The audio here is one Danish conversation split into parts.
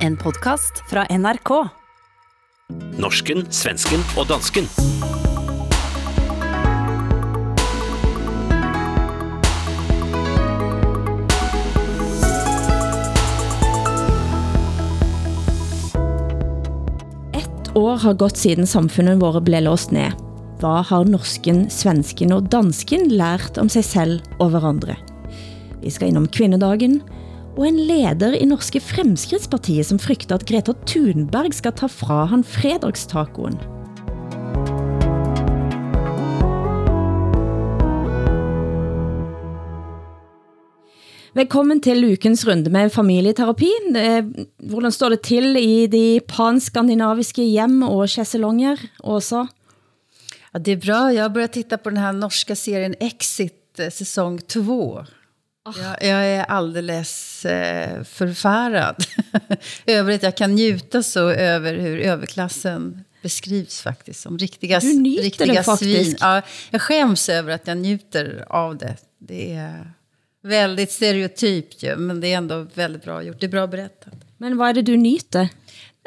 En podcast fra NRK. Norsken, svensken og dansken. Ett år har gått siden samfunnet våre ble låst ned. Hva har norsken, svensken og dansken lært om sig selv og hverandre? Vi skal innom kvinnedagen, og en leder i Norske Fremskrittspartiet, som frygter at Greta Thunberg skal ta fra han fredagstacoen. Velkommen til ukens runde med familieterapi. Eh, hvordan står det til i de panskandinaviske hjem og chaiselonger, Åsa? Ja, det er bra. Jeg har börjat titta på den här norska serien Exit, eh, säsong 2. Oh. Jag, jag är alldeles eh, förfärad över att jag kan njuta så över hur överklassen beskrivs faktiskt som riktiga, du riktiga den svin. Ja, jag skäms över att jag njuter av det. Det är väldigt stereotypt ju, men det är ändå väldigt bra gjort. Det är bra berättat. Men vad är det du njuter?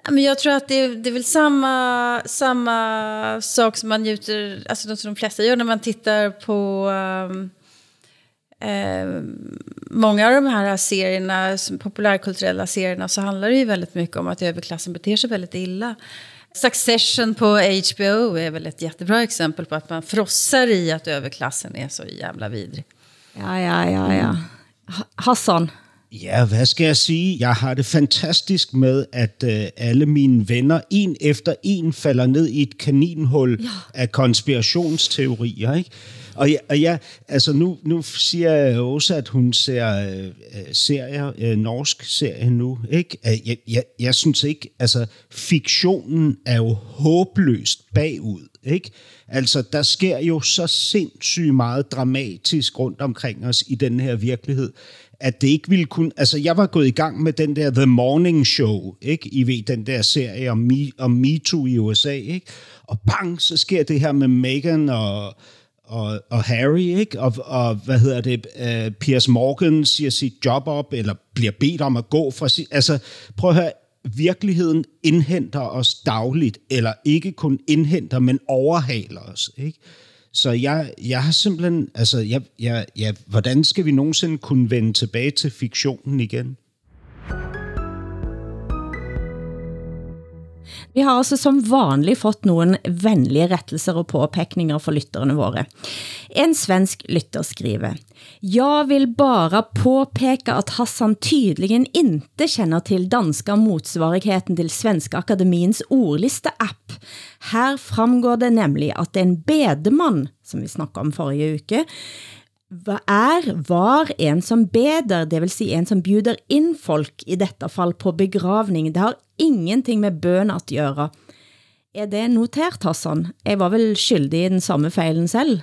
Men jag tror att det är, det är väl samma, samma sak som man njuter, alltså som de flesta gör när man tittar på um, eh, många av de här serierna, populärkulturella serierna, så handlar det ju väldigt mycket om att överklassen beter sig väldigt illa. Succession på HBO är väl ett jättebra exempel på att man frossar i att överklassen är så jävla vidrig. Ja, ja, ja, ja. Ha- Hassan, Ja, hvad skal jeg sige? Jeg har det fantastisk med, at øh, alle mine venner, en efter en, falder ned i et kaninhul ja. af konspirationsteorier, ikke? Og ja, og ja altså nu, nu siger jeg også, at hun ser øh, serier, øh, norsk serie nu, ikke? Øh, jeg, jeg, jeg synes ikke, altså fiktionen er jo håbløst bagud, ikke? Altså, der sker jo så sindssygt meget dramatisk rundt omkring os i den her virkelighed, at det ikke ville kunne... Altså, jeg var gået i gang med den der The Morning Show, ikke? I ved, den der serie om, Me, om MeToo i USA, ikke? Og bang, så sker det her med Meghan og, og, og Harry, ikke? Og, og hvad hedder det? Uh, Piers Morgan siger sit job op, eller bliver bedt om at gå fra sit... Altså, prøv at høre, virkeligheden indhenter os dagligt, eller ikke kun indhenter, men overhaler os, ikke? Så jeg, jeg har simpelthen, altså, jeg, jeg, jeg, hvordan skal vi nogensinde kunne vende tilbage til fiktionen igen? Vi har altså som vanligt fått nogle venlige rettelser og påpekninger for lytterne våre. En svensk lytter skriver, Jeg vil bare påpeke at Hassan tydligen inte känner til danska motsvarigheten til Svenska Akademiens ordliste-app. Her fremgår det nemlig at en bedemann, som vi snakkede om forrige uke, er, var en som beder, det vil si en som bjuder ind folk, i dette fall på begravning. Det har ingenting med bøn at gøre. Er det notert, Hassan? Jeg var vel skyldig i den samme fejlen selv?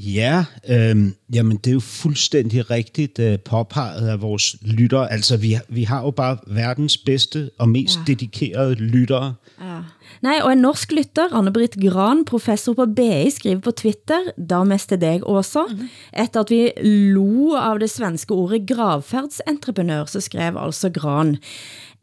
Ja, øhm, jamen det er jo fuldstændig rigtigt øh, påpeget af vores lyttere. Altså, vi, vi har jo bare verdens bedste og mest ja. dedikerede lyttere. Ja. Nej, og en norsk lytter, Anne-Britt Gran, professor på BI, skriver på Twitter, da mest til deg også, mm etter at vi lo av det svenske ordet gravferdsentreprenør, så skrev altså Gran.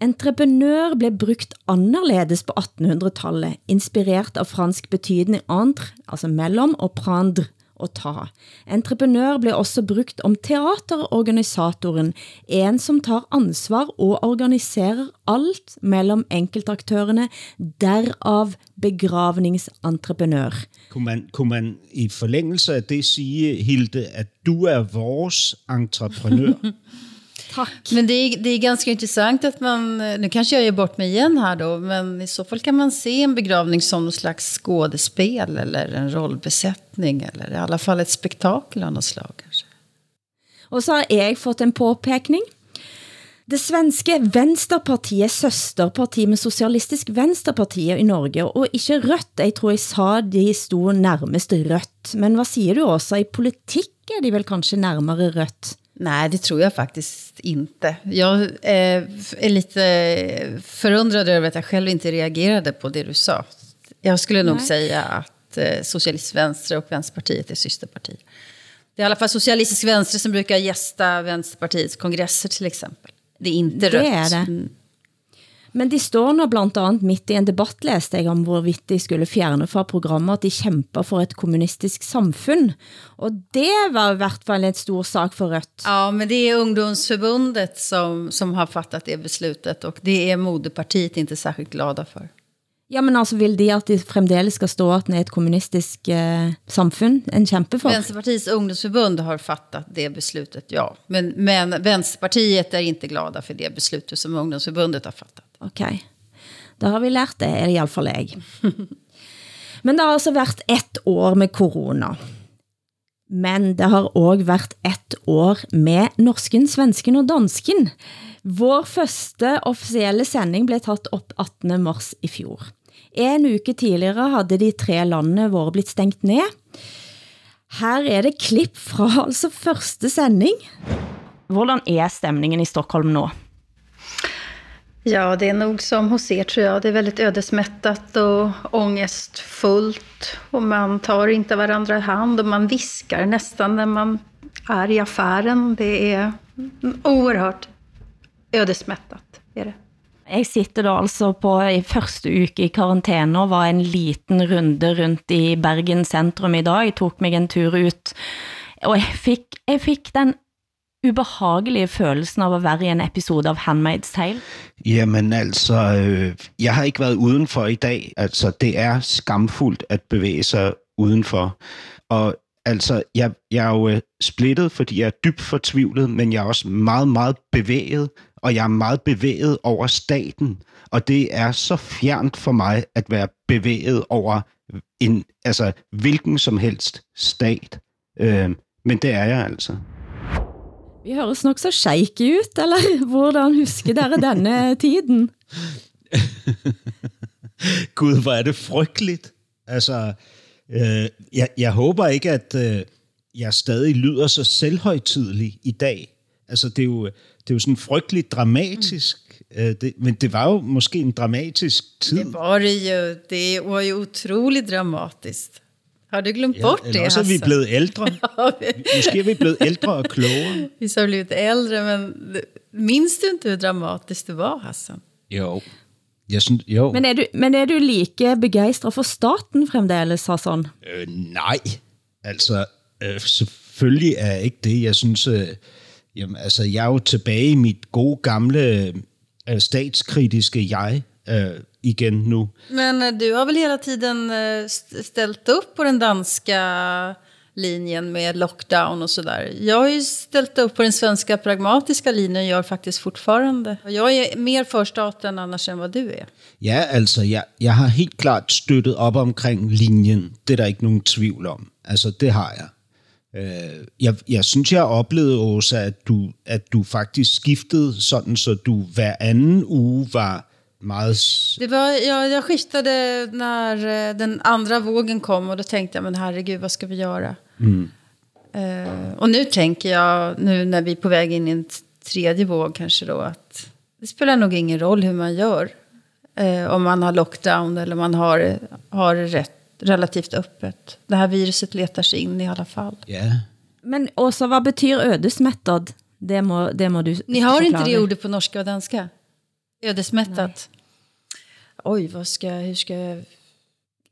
Entreprenør blev brugt anderledes på 1800-tallet, inspireret av fransk betydning entre, altså mellem, og prendre, og ta. Entreprenør blev også brugt om teaterorganisatoren, en som tar ansvar og organiserer alt mellem enkeltaktørerne, derav begravningsentreprenør. Kunne man, kunne man i forlængelse af det sige, Hilde, at du er vores entreprenør? Tack. Men det är, det är ganska intressant att man, nu kanske jag gör bort mig igen här då, men i så fall kan man se en begravning som någon slags skådespel eller en rollbesättning eller i alla fall ett spektakel av något slag kanske. Og så har jeg fået en påpekning. Det svenske Venstrepartiet, søsterparti med Socialistisk Venstrepartiet i Norge, og ikke rødt, jeg tror jeg sa de stod nærmest rødt. Men hvad siger du også? I politik er de vel kanskje nærmere rødt? Nej, det tror jag faktiskt inte. Jag eh, är lite förundrad över att jag själv inte reagerade på det du sa. Jag skulle nog Nej. säga att eh, Socialistisk Venstre och Vänsterpartiet är systerpartier. Det är i alla fall Socialistisk Venstre som brukar gästa Vänsterpartiets kongresser till exempel. Det är inte Det rött. är det. Men de står nu blandt andet midt i en debat, læste jeg om hvorvidt de skulle fjerne fra programmet, at de kæmper for et kommunistisk samfund. Og det var i hvert fall en stor sak for Rødt. Ja, men det är ungdomsförbundet som, som har fattat det beslutet och det är moderpartiet inte särskilt glada för. Ja, men altså vil de at de fremdeles skal stå at det er et kommunistisk eh, samfund, en kæmpe for? Vänsterpartiets ungdomsförbund har fattat det beslutet, ja. Men, men Vänsterpartiet är inte glada för det beslutet som ungdomsförbundet har fattat. Ok, da har vi lært det, eller i alle fall jeg. Men det har altså været ett år med corona. Men det har også været ett år med norsken, svensken og dansken. Vår første officielle sending blev taget op 18. mars i fjor. En uke tidligere havde de tre lande våre blitt stengt ned. Her er det klipp fra altså første sending. Hvordan er stemningen i Stockholm nu? Ja, det är nog som hos er tror jag. Det är väldigt ödesmättat och ångestfullt. Och man tar inte varandra i hand och man viskar nästan när man är i affären. Det är oerhört ödesmättat. Är det. Jeg sitter da altså på i første uke i karantæne og var en liten runde rundt i Bergen centrum i dag. Jeg tog mig en tur ut, og jeg fik, jeg fik den ubehagelige følelsen av at være i en episode av Handmaid's Tale? Jamen altså, øh, jeg har ikke været udenfor i dag. Altså, det er skamfuldt at bevæge sig udenfor. Og altså, jeg, jeg er jo øh, splittet, fordi jeg er dybt fortvivlet, men jeg er også meget, meget bevæget, og jeg er meget bevæget over staten. Og det er så fjernt for mig at være bevæget over en, altså, hvilken som helst stat. Øh, men det er jeg altså. Vi høres nok så shaky ut, eller hvordan husker dere denne tiden? Gud, hvor er det frygteligt. Altså, øh, jeg, jeg håber ikke, at øh, jeg stadig lyder så selvhøjtidlig i dag. Altså, det er jo, det er jo sådan frygteligt dramatisk. Mm. Øh, det, men det var jo måske en dramatisk tid. Det var det ju. Det var ju otroligt dramatiskt. Har du glömt bort eller det, også er vi blevet ældre. Måske er vi blevet ældre og klogere. Vi har blivit äldre, men minns du inte hur dramatiskt det var, Hassan? Jo. Jeg synes, jo. Men er, du, men er du like begejstret for staten fremdeles, Hassan? Øh, nej, altså øh, selvfølgelig er jeg ikke det. Jeg synes, øh, jamen, altså, jeg er jo tilbage i mit gode gamle øh, statskritiske jeg øh, igen nu. Men eh, du har väl hela tiden st- ställt upp på den danska linjen med lockdown och sådär. Jag har ju ställt upp på den svenska pragmatiska linjen gör faktiskt fortfarande. Jag är mer för staten annars än vad du är. Ja, altså, jeg, jeg har helt klart støttet op omkring linjen. Det er der ikke nogen tvivl om. Altså, det har jeg. Øh, jeg, jeg synes, jeg oplevede, Åsa, at du, at du faktisk skiftede sådan, så du hver anden uge var meget... Det var, jag, jag skiftade när eh, den andra vågen kom och då tänkte jag, men herregud, vad ska vi göra? Eh, och nu tänker jag, nu när vi är på väg in i en tredje våg kanske då, att det spelar nog ingen roll hur man gör. Eh, om man har lockdown eller man har, har rätt, relativt öppet. Det här viruset letar sig in i alla fall. Ja, Men også, hvad betyder ødesmättad? Det må, det må du Ni har inte forklare. det ordet på norska och danska? Ödesmättat. Oj, vad ska, hur ska jag...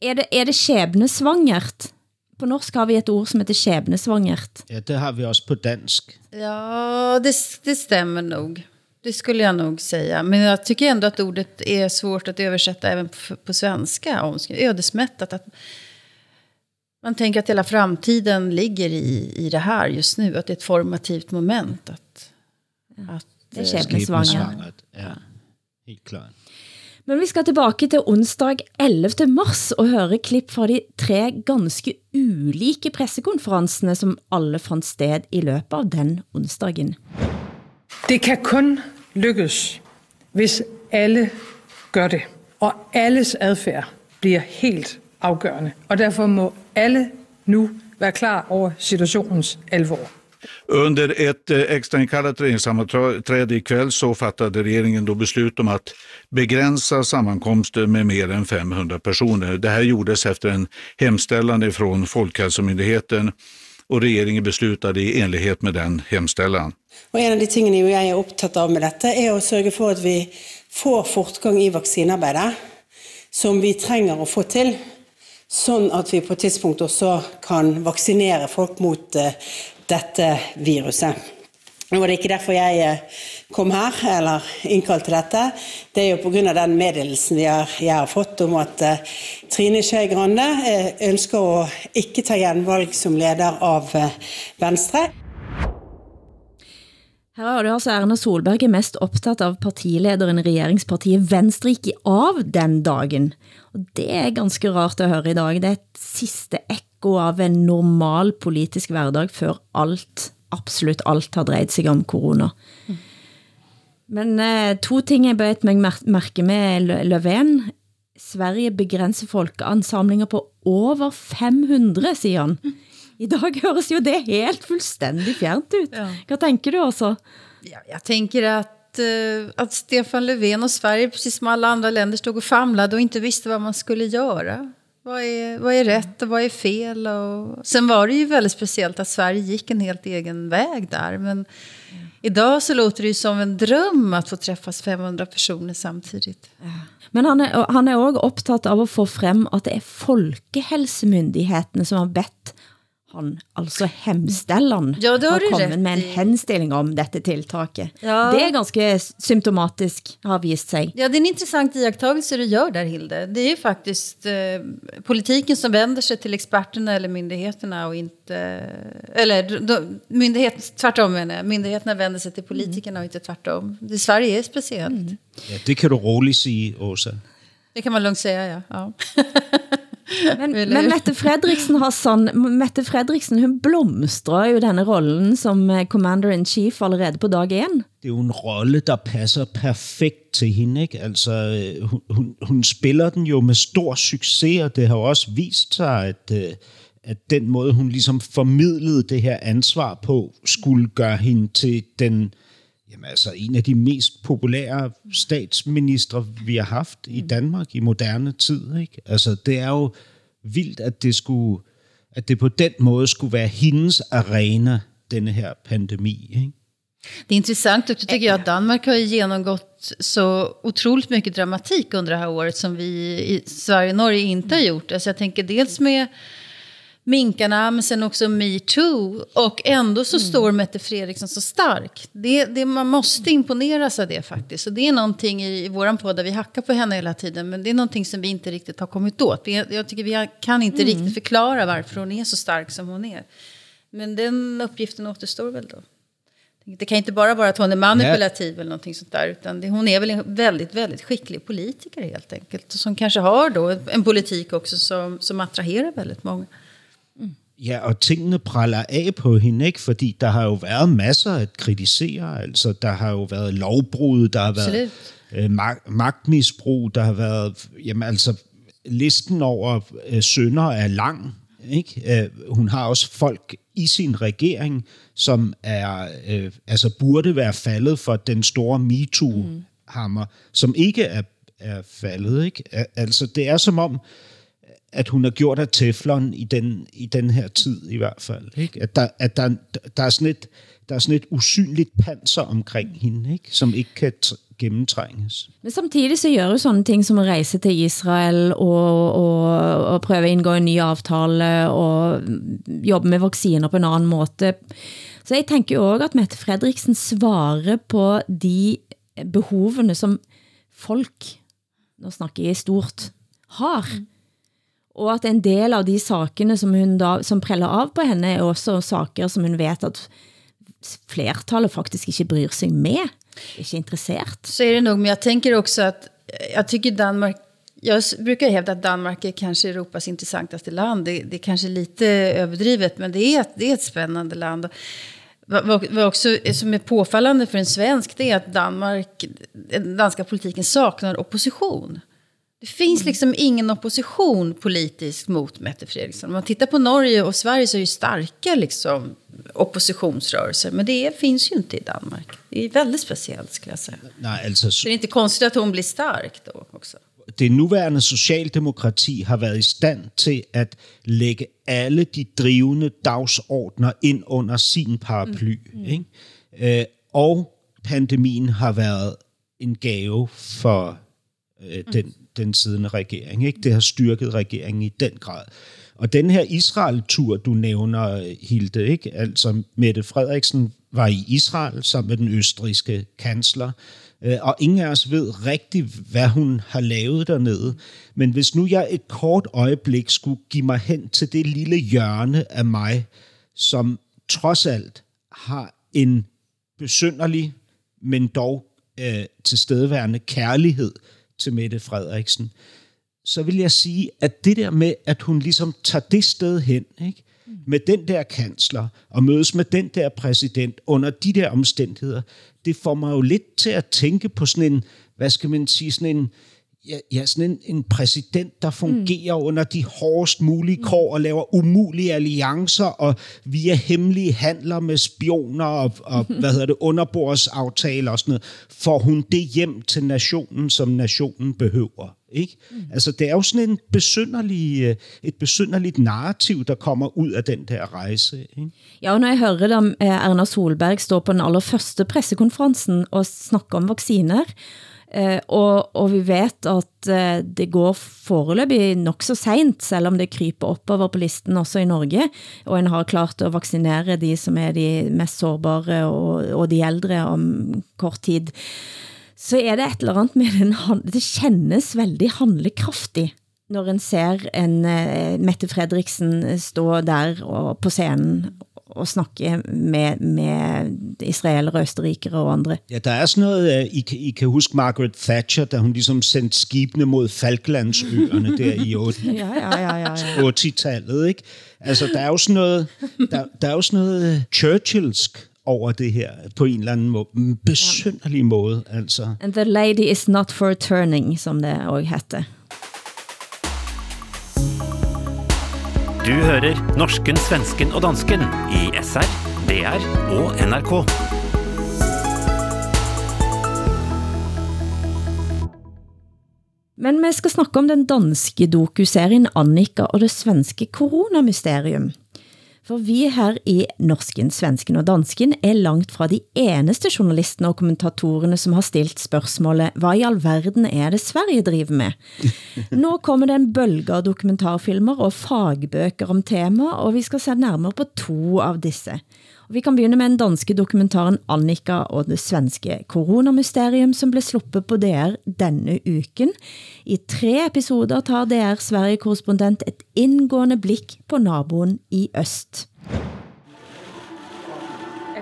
Er det, er det skæbnesvangert? På norsk har vi et ord som heter skæbnesvangert. ja, det har vi også på dansk. Ja, det, det stämmer nog. Det skulle jag nog säga. Men jag tycker ändå att ordet är svårt att översätta även på, på svenska. Ödesmättat. Att man tänker att hela framtiden ligger i, i det här just nu. Att det är ett formativt moment. Att, att, Det eh, skæbnesvangert. Skæbnesvangert, Ja, helt klart. Men vi skal tilbage til onsdag 11. mars og høre klip fra de tre ganske ulike pressekonferencerne, som alle fandt sted i løbet av den onsdagen. Det kan kun lykkes, hvis alle gør det. Og alles adfærd bliver helt afgørende. Og derfor må alle nu være klar over situationens alvor. Under ett eh, extrainkallat regeringssammanträde ikväll så fattade regeringen då beslut om att begränsa sammankomster med mer än 500 personer. Det här gjordes efter en hemställan från Folkhälsomyndigheten och regeringen beslutade i enlighet med den hemställan. Og en av de tingene jo jeg er opptatt av med dette, er å sørge for at vi får fortgang i vaksinearbeidet, som vi trenger å få til, sånn at vi på et tidspunkt også kan vaksinere folk mot eh, dette viruset. Nå var det ikke derfor jeg eh, kom her, eller innkalte dette. Det er jo pga. den meddelelsen jeg har fått om at eh, Trine Skei Grande ønsker å ikke ta gjenvalg som leder av Venstre. Her har du altså Erna Solberg er mest optaget av partilederen i regeringspartiet Venstre gik av den dagen. Og det er ganske rart at høre i dag. Det er et sidste ekko av en normal politisk hverdag før alt, absolut alt har drejet sig om corona. Men eh, to ting jeg bøjet mig mærke med Löfven. Sverige begrænser folkeansamlinger på over 500, siger han. I dag høres jo det helt fuldstændig fjernt ut. Ja. Hvad tænker du også? Ja, jag tänker att, uh, att Stefan Löfven och Sverige, precis som alla andra länder, stod och famlade och inte visste vad man skulle göra. Vad är, vad är rätt och vad är fel? Och... Sen var det ju väldigt speciellt att Sverige gick en helt egen väg där. Men mm. idag så låter det ju som en dröm att få träffas 500 personer samtidigt. Ja. Men han er, han er også optaget av at få frem, at det er folkehelsemyndighetene, som har bedt han, altså hemställan, ja, har, har kommet med en henstilling om dette tilltaket. Ja. Det är ganska symptomatisk, har vist sig. Ja, det är en intressant iakttagelse du gör där, Hilde. Det är ju faktiskt eh, politiken som vänder sig till experterna eller myndigheterna och inte... Eller de, myndighet, tvärtom menar jag. Myndigheterna vänder sig till politikerna mm. och inte tvärtom. Det, Sverige är speciellt. Mm. Ja, det kan du roligt sige, Åsa. Det kan man lugnt säga, ja. ja. Men, men Mette Fredriksen har sånn, Mette Fredriksen, hun blomstrer jo denne rollen som eh, Commander-in-Chief allerede på dag 1. Det er jo en rolle, der passer perfekt til hende. Ikke? Altså, øh, hun, hun, hun spiller den jo med stor succes, og det har jo også vist sig, at, øh, at den måde, hun ligesom formidlede det her ansvar på, skulle gøre hende til den altså en af de mest populære statsministre, vi har haft i mm. Danmark i moderne tid. Ikke? Altså det er jo vildt, at det, skulle, at det på den måde skulle være hendes arena, denne her pandemi. Ikke? Det är intressant också tycker jag att Danmark har genomgått så otroligt mycket dramatik under det här året som vi i Sverige och Norge inte har gjort. Alltså jag tänker dels med minkarna, men sen också metoo. Och ändå så mm. står Mette Fredriksson så stark. Det, det, man måste imponeras av det faktiskt. Och det är någonting i, i vår podd där vi hackar på henne hela tiden. Men det är någonting som vi inte riktigt har kommit åt. Vi, jag tycker vi kan inte mm. riktigt förklara varför hon är så stark som hon är. Men den uppgiften återstår väl då. Det kan inte bara vara att hon är manipulativ Nej. eller någonting sånt där. Utan det, hon är väl en väldigt, väldigt skicklig politiker helt enkelt. Som kanske har då en politik också som, som attraherar väldigt många. Ja, og tingene praller af på hende, ikke? fordi der har jo været masser at kritisere. Altså, der har jo været lovbrud, der har været øh, mag- magtmisbrug, der har været... Jamen, altså, listen over øh, sønder er lang. Ikke? Øh, hun har også folk i sin regering, som er øh, altså burde være faldet for den store MeToo-hammer, mm. som ikke er, er faldet. Ikke? Altså, det er som om at hun har gjort af teflon i den, i den her tid i hvert fald. Ikke? At, der, at der, der, er sådan et, der er sådan et usynligt panser omkring hende, ikke? som ikke kan gennemtrænges. Men samtidig så gør jo sådan ting som at rejse til Israel og, og, og prøve at indgå en ny aftale og jobbe med vacciner på en anden måde. Så jeg tænker jo også, at Mette Fredriksen svarer på de behovene som folk, nu snakker jeg stort, har. Mm og at en del av de sakene som hun da, som preller av på henne, er også saker som hun vet at flertallet faktisk ikke bryr sig med, ikke interessert. Så är det nog, men jag tänker också att jag tycker Danmark jag brukar hävda att Danmark är kanske Europas intressantaste land. Det, det är kanske lite eh, överdrivet, men det är, ett, det är ett spännande land. Vad, vad också som är påfallande för en svensk det är att Danmark, den danska politiken saknar opposition. Det finns mm. liksom ingen opposition politiskt mot Mette Fredriksson. Om man tittar på Norge och Sverige så är det starka liksom, oppositionsrörelser. Men det finns ju inte i Danmark. Det är väldigt speciellt skulle jag säga. Nej, alltså, så det är inte konstigt att hon blir stark då också. Det nuværende socialdemokrati har været i stand til at lægge alle de drivende dagsordner ind under sin paraply. Mm. Mm. Ikke? Øh, og pandemien har været en gave for øh, den, den siddende regering. Ikke? Det har styrket regeringen i den grad. Og den her Israel-tur, du nævner, Hilde, ikke? altså Mette Frederiksen var i Israel sammen med den østrigske kansler, øh, og ingen af os ved rigtigt, hvad hun har lavet dernede. Men hvis nu jeg et kort øjeblik skulle give mig hen til det lille hjørne af mig, som trods alt har en besynderlig, men dog øh, tilstedeværende kærlighed til Mette Frederiksen, så vil jeg sige, at det der med, at hun ligesom tager det sted hen, ikke? med den der kansler, og mødes med den der præsident under de der omstændigheder, det får mig jo lidt til at tænke på sådan en, hvad skal man sige, sådan en, ja, ja, sådan en, en præsident, der fungerer mm. under de hårdest mulige kår og laver umulige alliancer og via hemmelige handler med spioner og, og hvad hedder det, underbordsaftaler og sådan noget, får hun det hjem til nationen, som nationen behøver. Ikke? Mm. Altså, det er jo sådan en besynderlig, øh, et besynderligt narrativ, der kommer ud af den der rejse. Ikke? Ja, og når jeg hører om eh, Erna Solberg stå på den allerførste pressekonferensen og snakke om vacciner, Eh, og, og vi vet at eh, det går foreløpig nok så sent, selv om det kryper oppover på listen også i Norge, og en har klart at vaccinere de som er de mest sårbare og, og de ældre om kort tid, så er det et eller andet med den, det kjennes veldig handlekraftig, når en ser en eh, Mette Fredriksen stå der og på scenen og snakke med, med israelere, østerrikere og andre. Ja, der er sådan noget, uh, I, kan, I kan huske Margaret Thatcher, da hun ligesom sendte skibene mod Falklandsøerne der i 8, ja, ja, ja, ja, ja. 80-tallet, ikke? Altså, der er jo sådan noget, der, der er jo sådan noget Churchillsk over det her på en eller anden måde, besynderlig måde. Altså. And the lady is not for turning, som det også hette. Du hører norsken, svensken og dansken i SR, DR og NRK. Men vi skal snakke om den danske dokuserien Annika og det svenske coronamysterium. For vi her i Norsken, Svensken og Dansken er langt fra de eneste journalisterne og kommentatorerne som har stilt spørgsmålet, hvad i all verden er det Sverige driver med? Nå kommer det en bølge av dokumentarfilmer og fagbøker om tema, og vi skal se nærmere på to av disse. Vi kan begynde med den danske dokumentaren Annika og det svenske coronamysterium, som blev sluppet på DR denne uken. I tre episoder tar DR Sverige-korrespondent et indgående blik på naboen i øst.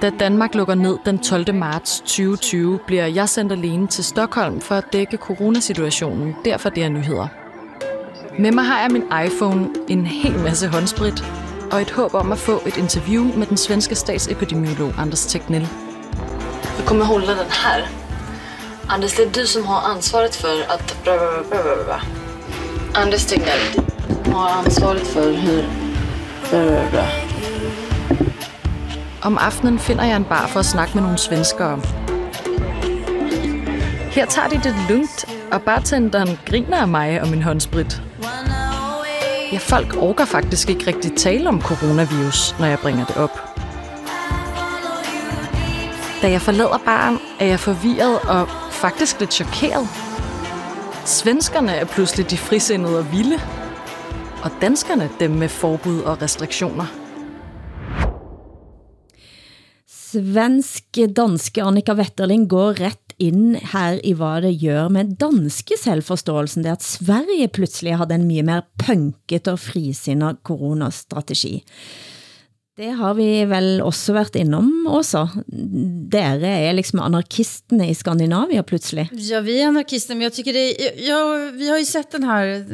Da Danmark lukker ned den 12. marts 2020, bliver jeg sendt alene til Stockholm for at dække coronasituationen, derfor det er nyheder. Med mig har jeg min iPhone, en hel masse håndsprit og et håb om at få et interview med den svenske statsepidemiolog Anders Tegnell. Du kommer hålla den här. Anders, det är du som har ansvaret för att... Anders Tegnell, du har ansvaret för hur... Om aftenen finder jeg en bar for at snakke med nogle svenskere. Her tager de det lugnt, og bartenderen griner af mig og min håndsprit. Ja, folk orker faktisk ikke rigtig tale om coronavirus, når jeg bringer det op. Da jeg forlader baren, er jeg forvirret og faktisk lidt chokeret. Svenskerne er pludselig de frisindede og vilde, og danskerne dem med forbud og restriktioner. Svenske danske Annika Wetterling går ret ind her i hvad det gør med danske selvforståelsen, det at Sverige pludselig havde en mye mer punket og frisinnet coronastrategi. Det har vi vel også været innom også. Dere er liksom anarkistene i Skandinavien pludselig. Ja, vi är anarkister, men jag tycker det ja, vi har ju sett den här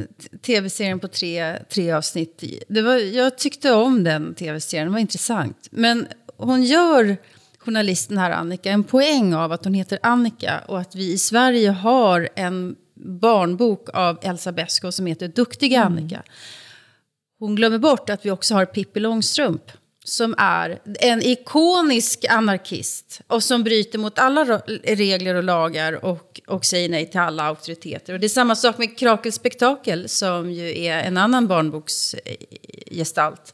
tv-serien på tre, tre avsnitt. Det var, jag tyckte om den tv-serien, den var intressant. Men hon gör journalisten här Annika en poäng av att hon heter Annika och att vi i Sverige har en barnbok av Elsa Beskow som heter Duktiga mm. Annika. Hon glömmer bort att vi också har Pippi Långstrump som är en ikonisk anarkist och som bryter mot alla regler och lagar och, och säger nej till alla auktoriteter. Och det är samma sak med Krakel Spektakel som ju är en annan barnboksgestalt.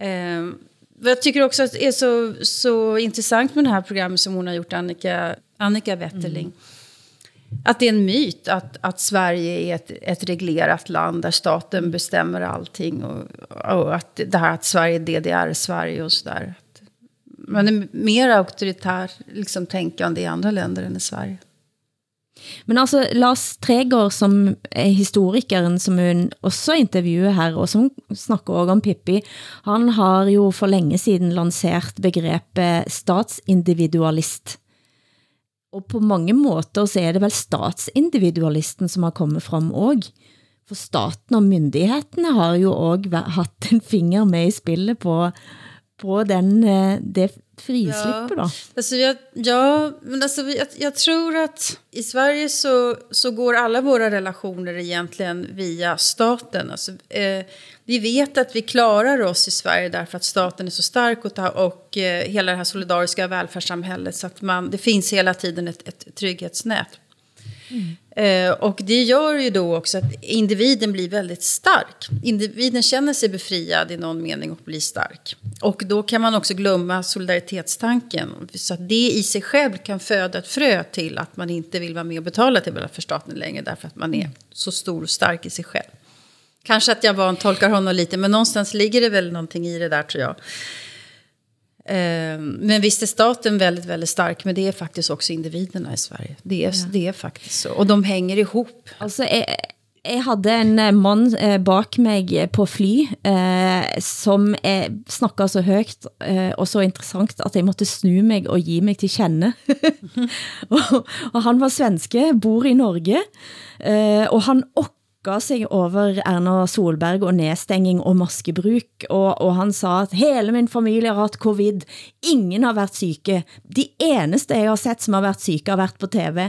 Um, jag tycker också att det är så, så intressant med det här programmet som hon har gjort, Annika, Annika Wetterling. Att det är en myt att, att Sverige är ett, ett reglerat land där staten bestämmer allting. Och, och att det här att Sverige är DDR-Sverige och sådär. Man är mer auktoritär liksom, tänkande i andra länder än i Sverige. Men altså, Lars Tregård, som er historikeren, som hun også intervjuer her, og som snakker også om Pippi, han har jo for længe siden lanceret begrebet statsindividualist. Og på mange måter så er det vel statsindividualisten, som har kommet frem også. For staten og myndighederne har jo også haft en finger med i spillet på, på den, eh, det frislippet ja. då? Alltså jag, ja, men alltså jag, jag tror att i Sverige så, så går alla våra relationer egentligen via staten. Alltså, eh, vi vet att vi klarar oss i Sverige därför att staten är så stark och, ta, och eh, hela det här solidariska välfärdssamhället så att man, det finns hela tiden ett, ett trygghetsnät. Mm. Eh, och det gör ju då också att individen blir väldigt stark. Individen känner sig befriad i någon mening och blir stark. Och då kan man också glömma solidaritetstanken. Så att det i sig själv kan föda ett frö till att man inte vill vara med och betala till välfärdsstaten längre därför att man är så stor och stark i sig själv. Kanske att jag vantolkar honom lite, men någonstans ligger det väl någonting i det där tror jag. Ehm, men visst är staten väldigt, väldigt stark, men det är faktiskt också individerna i Sverige. Det är, ja. det är faktiskt så. Och de hänger ihop. Alltså, jag, jeg havde en eh, man eh, bak mig på fly, eh, som eh, snakker så højt eh, og så interessant, at jeg måtte snu mig og give mig til kende. og, og han var svenske, bor i Norge, eh, og han også okker sig over Erna Solberg og nedstenging og maskebruk, og, og han sa at hele min familie har haft covid, ingen har været syke, de eneste jeg har sett som har været syke har været på TV,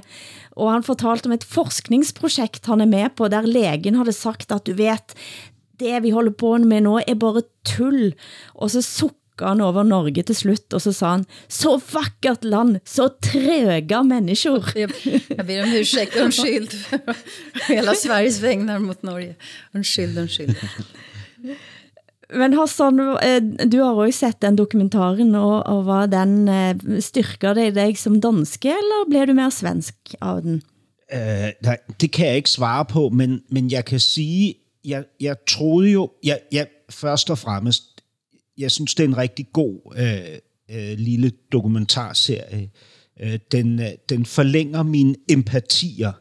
og han fortalte om et forskningsprojekt han er med på, der legen havde sagt at du vet, det vi holder på med nu er bare tull, og så sukker han over Norge til slut, og så sa han, så vackert land, så tröga människor. Jag, jag ber om ursäkt, undskyld. Hela Sveriges vägnar mot Norge. Undskyld, undskyld. Men Hassan, eh, du har også sett den dokumentaren, og, og var den eh, styrker det dig som danske, eller blev du mer svensk av den? Uh, nej, det kan jeg ikke svare på, men, men jeg kan sige, jeg, jeg troede jo, jeg, jeg, først og fremmest, jeg synes, det er en rigtig god øh, øh, lille dokumentarserie. Øh, den, øh, den forlænger mine empatier,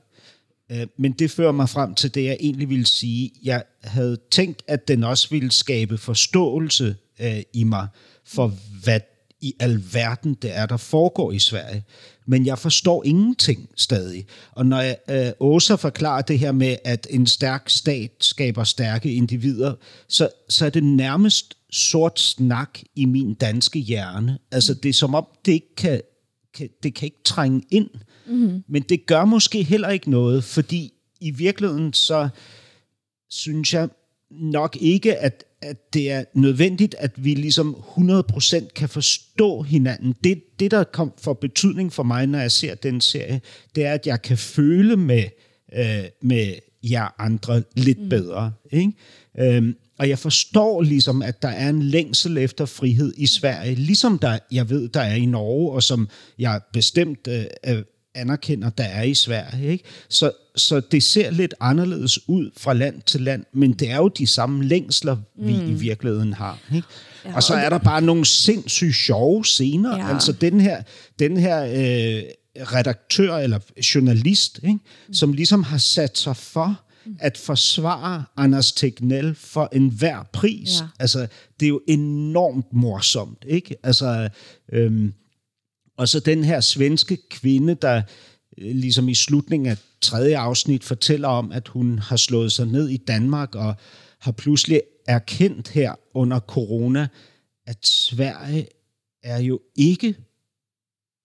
øh, men det fører mig frem til det, jeg egentlig ville sige. Jeg havde tænkt, at den også ville skabe forståelse øh, i mig for, hvad i alverden det er, der foregår i Sverige. Men jeg forstår ingenting stadig. Og når jeg, øh, Åsa forklarer det her med, at en stærk stat skaber stærke individer, så, så er det nærmest sort snak i min danske hjerne. Altså det er som om, det ikke kan, kan, det kan ikke trænge ind. Mm-hmm. Men det gør måske heller ikke noget, fordi i virkeligheden så synes jeg nok ikke, at, at det er nødvendigt, at vi ligesom 100% kan forstå hinanden. Det, det der kom for betydning for mig, når jeg ser den serie, det er, at jeg kan føle med, øh, med jer andre lidt mm. bedre. Ikke? Øhm, og jeg forstår ligesom, at der er en længsel efter frihed i Sverige, ligesom der, jeg ved, der er i Norge, og som jeg bestemt øh, anerkender, der er i Sverige. Ikke? Så, så det ser lidt anderledes ud fra land til land, men det er jo de samme længsler, vi mm. i virkeligheden har. Ikke? Ja, og så er der bare nogle sindssygt sjove scener. Ja. Altså den her, den her øh, redaktør eller journalist, ikke? som ligesom har sat sig for at forsvare Anders Tegnell for enhver pris. Ja. Altså, det er jo enormt morsomt, ikke? Altså, øhm, og så den her svenske kvinde, der øh, ligesom i slutningen af tredje afsnit fortæller om, at hun har slået sig ned i Danmark og har pludselig erkendt her under corona, at Sverige er jo ikke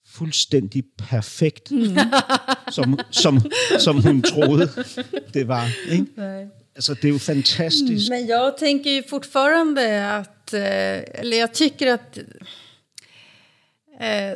fuldstændig perfekt, mm. som, som, som hun troede, det var. Ikke? Nej. Alltså det är ju fantastiskt. Men jag tänker ju fortfarande att, eh, eller jag tycker att Eh,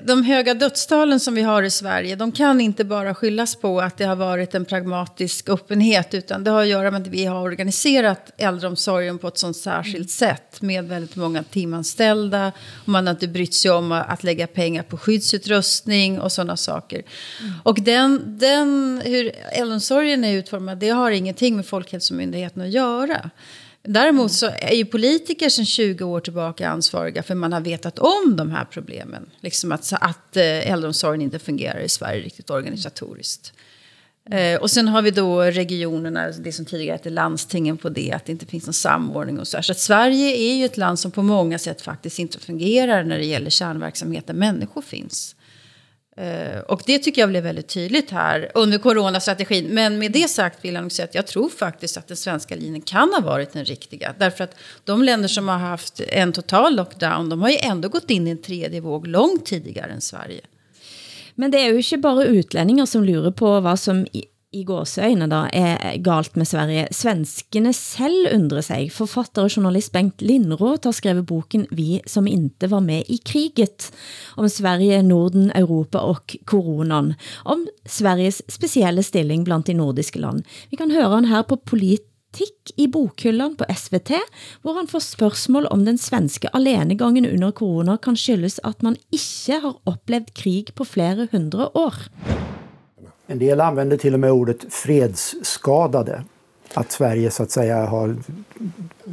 de höga dödstalen som vi har i Sverige, de kan inte bara skyllas på att det har varit en pragmatisk öppenhet, utan det har att göra med att vi har organiserat äldreomsorgen på ett sånt särskilt sätt med väldigt många timanställda. Och man har inte brytt sig om att lägga pengar på skyddsutrustning och sådana saker. Mm. Och den, den, hur äldreomsorgen är utformad, det har ingenting med Folkhälsomyndigheten att göra. Däremot så är ju politiker sedan 20 år tillbaka ansvariga för man har vetat om de här problemen. Liksom att, att eh, äldreomsorgen inte fungerar i Sverige riktigt organisatoriskt. Eh, och sen har vi då regionerna, det som tidigare hette landstingen på det, att det inte finns någon samordning och så. Så att Sverige är ju ett land som på många sätt faktiskt inte fungerar när det gäller kärnverksamhet där människor finns. Uh, och det tycker jag blev väldigt tydligt här under coronastrategin. Men med det sagt vill jag nog säga att jag tror faktiskt att den svenska linjen kan ha varit den riktiga. Därför att de länder som har haft en total lockdown, de har ju ändå gått in i en tredje våg långt tidigare än Sverige. Men det är ju inte bara utlänningar som lurer på vad som i gåsøyne da, er galt med Sverige. Svenskene selv undrer sig. Forfatter og journalist Bengt Lindroth har skrevet boken Vi som inte var med i kriget, om Sverige, Norden, Europa och coronan, om Sveriges specielle stilling blandt de nordiske land. Vi kan høre han her på Politik i bokhyllan på SVT, hvor han får spørgsmål om den svenske alenegangen under corona kan skyldes at man ikke har oplevet krig på flere hundre år. En del använder till och med ordet fredsskadade. Att Sverige så att säga har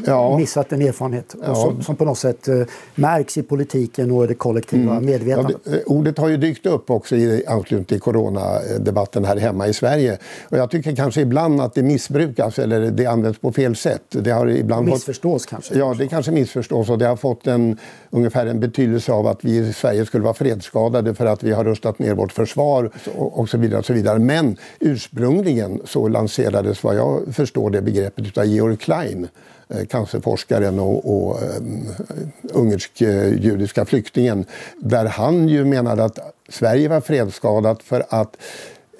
ja. missat en erfarenhet ja. som, som, på något sätt uh, märks i politiken och det kollektiva mm. medvetandet. Ja, det, ordet har ju dykt upp också i anslutning till coronadebatten här hemma i Sverige. Och jag tycker kanske ibland att det missbrukas eller det används på fel sätt. Det har ibland missförstås fått, kanske? Ja, det kanske missförstås och det har fått en, ungefär en betydelse av att vi i Sverige skulle vara fredsskadade för att vi har rustat ner vårt försvar och, och så vidare. Och så vidare. Men ursprungligen så lanserades vad jag förstår det begreppet av Georg Klein Eh, Eh, cancerforskaren och, och eh, um, ungersk-judiska eh, flyktingen. Där han ju menade att Sverige var fredsskadat för att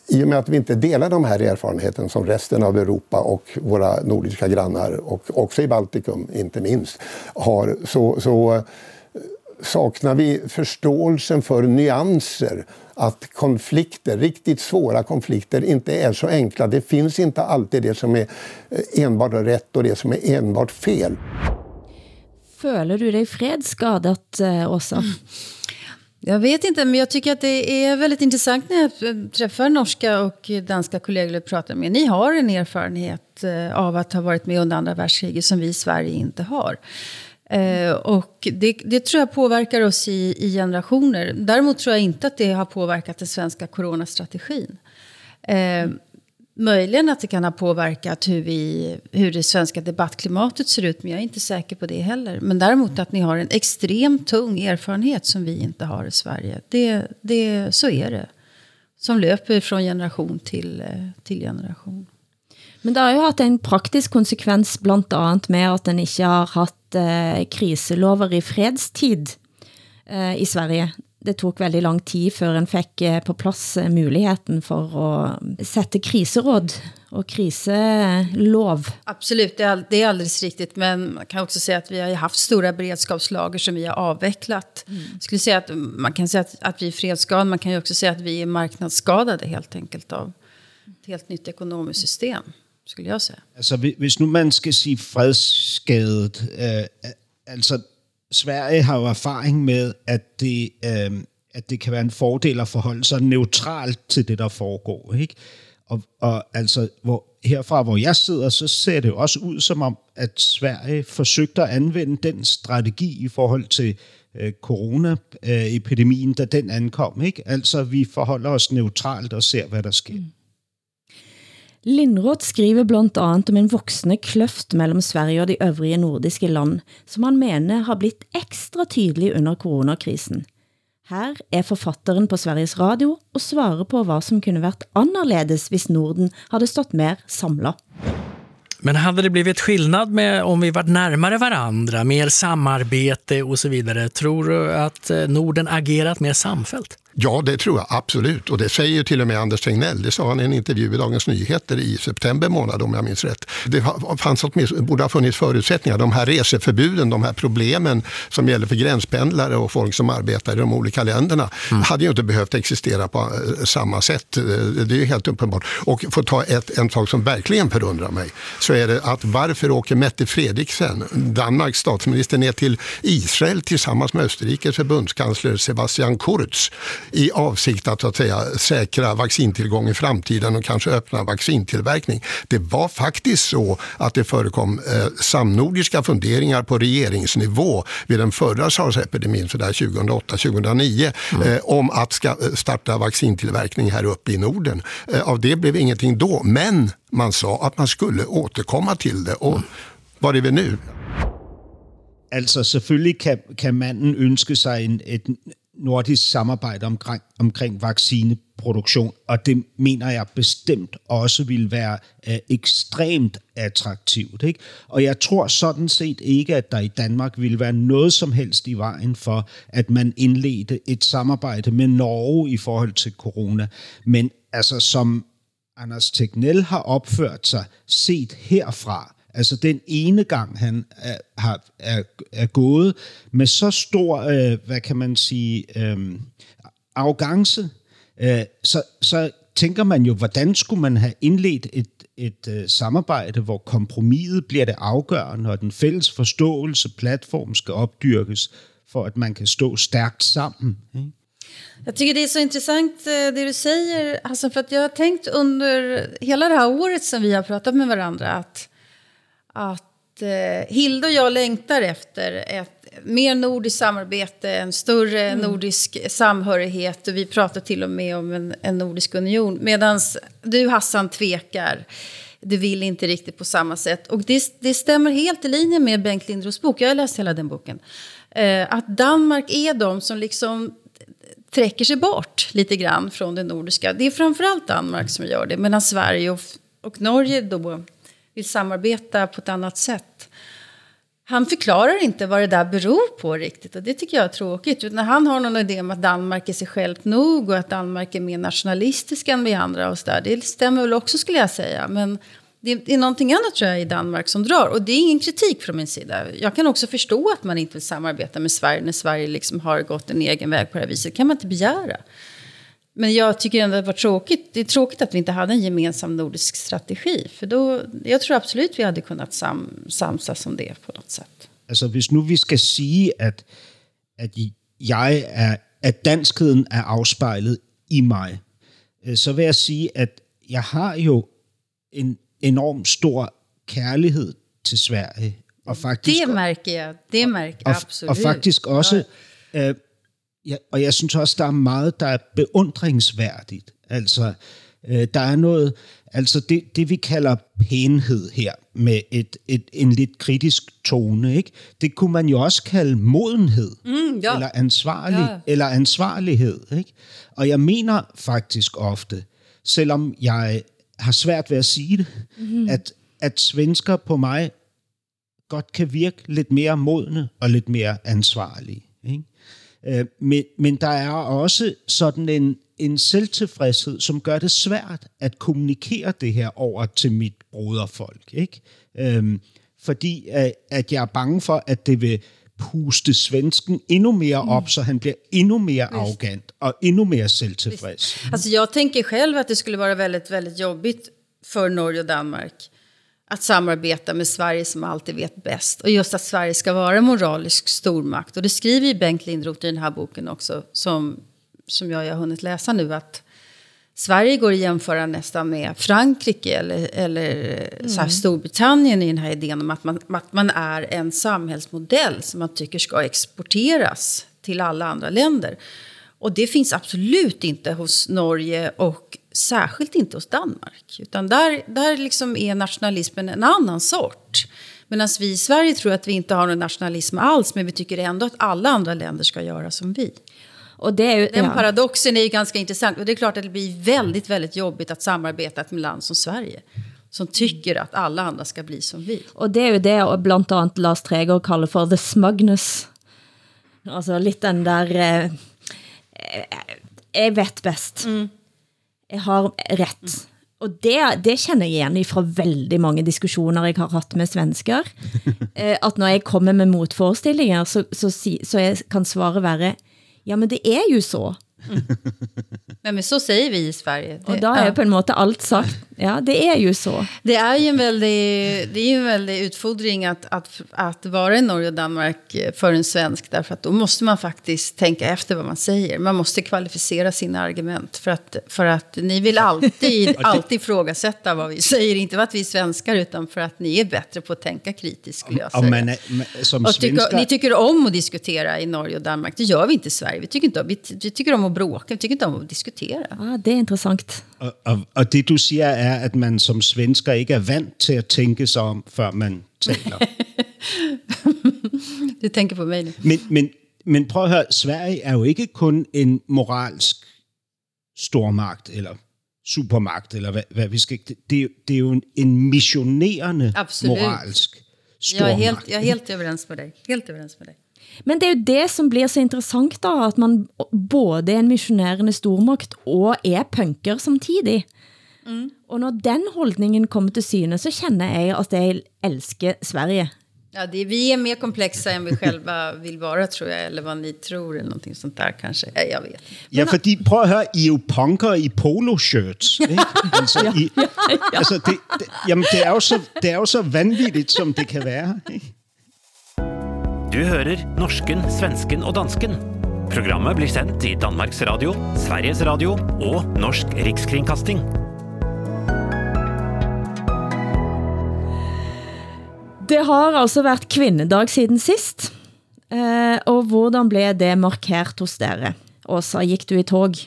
i och med att vi inte delar de här erfarenheterna som resten av Europa och våra nordiska grannar och också i Baltikum inte minst har så, så saknar vi förståelsen för nyanser. Att konflikter, riktigt svåra konflikter, inte är så enkla. Det finns inte alltid det som är eh, enbart rätt och det som är enbart fel. Føler du dig fredsskadet, eh, Åsa? Jag vet inte, men jag tycker att det är väldigt intressant när jag träffar norska och danska kollegor och pratar med. Ni har en erfarenhet eh, av att ha varit med under andra världskriget som vi i Sverige inte har. Eh, och det, det, tror jag påverkar oss i, i, generationer. Däremot tror jag inte att det har påverkat den svenska coronastrategin. Eh, möjligen att det kan ha påverkat hur, vi, hur det svenska debattklimatet ser ut, men jag är inte säker på det heller. Men däremot att ni har en extremt tung erfarenhet som vi inte har i Sverige. Det, det, så är det. Som löper från generation till, eh, till generation. Men det har jo haft en praktisk konsekvens blandt andet med at den ikke har haft eh, kriselover i fredstid eh, i Sverige. Det tog väldigt lång tid før en fick eh, på plats eh, muligheten for at sætte kriseråd och kriselov. Absolut, det är, det är alldeles riktigt. Men man kan också säga att vi har haft stora beredskapslager som vi har avvecklat. Mm. Jag skulle säga att man kan säga att, att vi är fredsskadade. Man kan ju också säga att vi är marknadsskadade helt enkelt av ett helt nytt ekonomiskt system skulle jeg sige. Altså, hvis nu man skal sige fredsskadet, øh, altså Sverige har jo erfaring med, at det, øh, at det kan være en fordel at forholde sig neutralt til det, der foregår. Ikke? Og, og altså, hvor, herfra hvor jeg sidder, så ser det jo også ud som om, at Sverige forsøgte at anvende den strategi i forhold til øh, coronaepidemien, da den ankom. Ikke? Altså, vi forholder os neutralt og ser, hvad der sker. Mm. Lindroth skriver blandt andet om en voksende kløft mellem Sverige og de øvrige nordiske land, som han mener har blitt ekstra tydelig under coronakrisen. Her er forfatteren på Sveriges Radio og svarer på vad som kunne vært anderledes hvis Norden hade stått mer samlet. Men hade det blivit skillnad med om vi varit närmare varandra, mer samarbete och så vidare? Tror du att eh, Norden agerat mer samfällt? Ja, det tror jag absolut. Och det säger till och med Anders Tegnell. Det sa han i en intervju i Dagens Nyheter i september månad om jag minns rätt. Det fanns borde ha funnits förutsättningar. De här reseförbuden, de här problemen som gäller för gränspendlare och folk som arbetar i de olika länderna mm. hade ju inte behövt existera på eh, samma sätt. Eh, det är ju helt uppenbart. Och för att ta ett, en sak som verkligen förundrar mig så är det att varför åker Mette Fredriksen, Danmarks statsminister, ner till Israel tillsammans med Österrikes förbundskansler Sebastian Kurz i avsikt att, så att säga, säkra vaccintillgång i framtiden och kanske öppna vaccintillverkning. Det var faktiskt så att det förekom eh, samnordiska funderingar på regeringsnivå vid den förra sars-epidemin 2008-2009 mm. eh, om att ska eh, starta vaccintillverkning här uppe i Norden. Eh, av det blev ingenting då, men man sa att man skulle återkomma till det. Och mm. var är vi nu? Altså selvfølgelig kan, kan manden ønske sig en, et nordisk samarbejde omkring, omkring vaccineproduktion, og det mener jeg bestemt også vil være øh, ekstremt attraktivt. Ikke? Og jeg tror sådan set ikke, at der i Danmark vil være noget som helst i vejen for, at man indledte et samarbejde med Norge i forhold til corona. Men altså som Anders Tegnell har opført sig set herfra, Altså den ene gang, han er, har, er, er gået med så stor, øh, hvad kan man sige, øh, arrogance, øh, så, så tænker man jo, hvordan skulle man have indledt et, et øh, samarbejde, hvor kompromiset bliver det afgørende, og den fælles forståelse, platform skal opdyrkes, for at man kan stå stærkt sammen. Ikke? Jag tycker det är så intressant øh, det du säger, Hassan, för att jag har tänkt under hela det här året som vi har pratat med varandra att att eh, Hilda och jag längtar efter ett mer nordiskt samarbete, en större mm. nordisk samhörighet och vi pratar till och med om en, en nordisk union. Medan du Hassan tvekar. Du vill inte riktigt på samma sätt. Och det, det stämmer helt i linje med Bengt Lindros bok. Jag har läst hela den boken. Eh, att Danmark är de som liksom träcker sig bort lite grann från det nordiska. Det är framförallt Danmark som gör det, medan Sverige och, och Norge då vill samarbeta på ett annat sätt. Han förklarar inte vad det där beror på riktigt och det tycker jag är tråkigt. Utan han har någon idé om att Danmark är sig självt nog och att Danmark är mer nationalistisk än vi andra och så där. Det stämmer väl också skulle jag säga. Men det är någonting annat tror jag i Danmark som drar. Och det är ingen kritik från min sida. Jag kan också förstå att man inte vill samarbeta med Sverige när Sverige liksom har gått en egen väg på det här viset. Det kan man inte begära. Men jag tycker ändå att det var tråkigt. Det är tråkigt att vi inte hade en gemensam nordisk strategi. För då, jag tror absolut vi hade kunnat sam, samsas om det på något sätt. Altså hvis nu vi skal sige, at, at jeg er, at danskheden er afspejlet i mig, øh, så vil jeg sige, at jeg har jo en enorm stor kærlighed til Sverige. Og faktisk, det mærker jeg. Det mærker og, absolut. Og faktisk også ja. øh, ja, og jeg synes også, der er meget, der er beundringsværdigt. Altså, øh, der er noget, altså det, det vi kalder pænhed her, med et, et, en lidt kritisk tone, ikke? det kunne man jo også kalde modenhed, mm, ja. eller, ansvarlig, ja. eller ansvarlighed. Ikke? Og jeg mener faktisk ofte, selvom jeg har svært ved at sige det, mm-hmm. at, at svensker på mig godt kan virke lidt mere modne og lidt mere ansvarlige. Ikke? Øh, men, men der er også sådan en, en selvtilfredshed, som gør det svært at kommunikere det her over til mit broderfolk. Ikke? Øhm, fordi at, at jeg er bange for, at det vil puste svensken endnu mere op, mm. så han bliver endnu mere arrogant och ännu mer selvtilfreds. Alltså jag tänker själv att det skulle vara väldigt, väldigt jobbigt för Norge och Danmark att samarbeta med Sverige som alltid vet bäst. Och just att Sverige ska vara en moralisk stormakt. Och det skriver ju Bengt Lindroth i den här boken också, som, som jag har hunnit läsa nu, att Sverige går att jämföra nästan med Frankrike eller, eller mm. så Storbritannien i den här idén om att man, att man är en samhällsmodell som man tycker ska exporteras till alla andra länder. Och det finns absolut inte hos Norge och särskilt inte hos Danmark. Utan där, där liksom är nationalismen en annan sort. Medan vi i Sverige tror att vi inte har någon nationalism alls, men vi tycker ändå att alla andra länder ska göra som vi. Och det är ju, Den ja. paradoxen är ju ganska intressant. Och det är klart att det blir väldigt, väldigt jobbigt att samarbeta med ett land som Sverige. Som tycker att alla andra ska bli som vi. Och det är ju det, och bland annat Lars Treger kallar för the smugness. Alltså lite den där... Eh, jeg vet best. Jeg har ret. Og det, det kender jeg igen fra veldig mange diskussioner jeg har haft med svensker. Eh, at når jeg kommer med motforestillinger, så, så, så jeg kan svare være, ja, men det er jo så. Nej, men så säger vi i Sverige. Og da er jo på en måte alt sagt. Ja, det er jo så. Det är ju en väldig, det är ju en väldig utfordring att, att, att vara i Norge och Danmark för en svensk. Därför att då måste man faktiskt tänka efter vad man säger. Man måste kvalificera sina argument. För att, för att ni vill alltid, alltid ifrågasätta vad vi säger. Inte för att vi är svenskar utan för att ni är bättre på att tänka kritiskt skulle jag säga. man er, man, som Och tycker, svensker... ni tycker om att diskutera i Norge och Danmark. Det gör vi inte i Sverige. Vi tycker, inte, om- vi, vi tycker om att bråka. Vi tycker inte om att diskutera. Ja, det er interessant. Og, og, og det du siger er, at man som svensker ikke er vant til at tænke sig om, før man taler. Du tänker på mig nu. men, men, men prøv at høre, Sverige er jo ikke kun en moralsk stormagt, eller supermagt, eller hvad, hvad vi skal... Det, det, er jo- er en, en missionerende Absolut. moralsk Jag stormagt. är, helt, jag är helt överens med dig. Helt överens med dig. Men det er jo det som blir så interessant da, at man både er en missionerende stormagt og er punker samtidig. Mm. Og når den holdningen kommer til syne, så känner jeg at jeg elsker Sverige. Ja, det, vi är mer komplexa än vi själva vill vara tror jag. Eller vad ni tror eller någonting sånt där kanske. Ja, jag vet inte. Ja, fordi prøv at høre, I er jo punker i poloshirts. Ikke? Altså, I, altså det, det, jamen, det, er jo så, det er jo så vanvittigt, som det kan være. Ikke? Du hører norsken, svensken og dansken. Programmet blir sendt i Danmarks Radio, Sveriges Radio og Norsk Rikskringkasting. Det har altså været kvindedag siden sist. Eh, og hvordan blev det markert hos dere? Åsa, gik du i tog?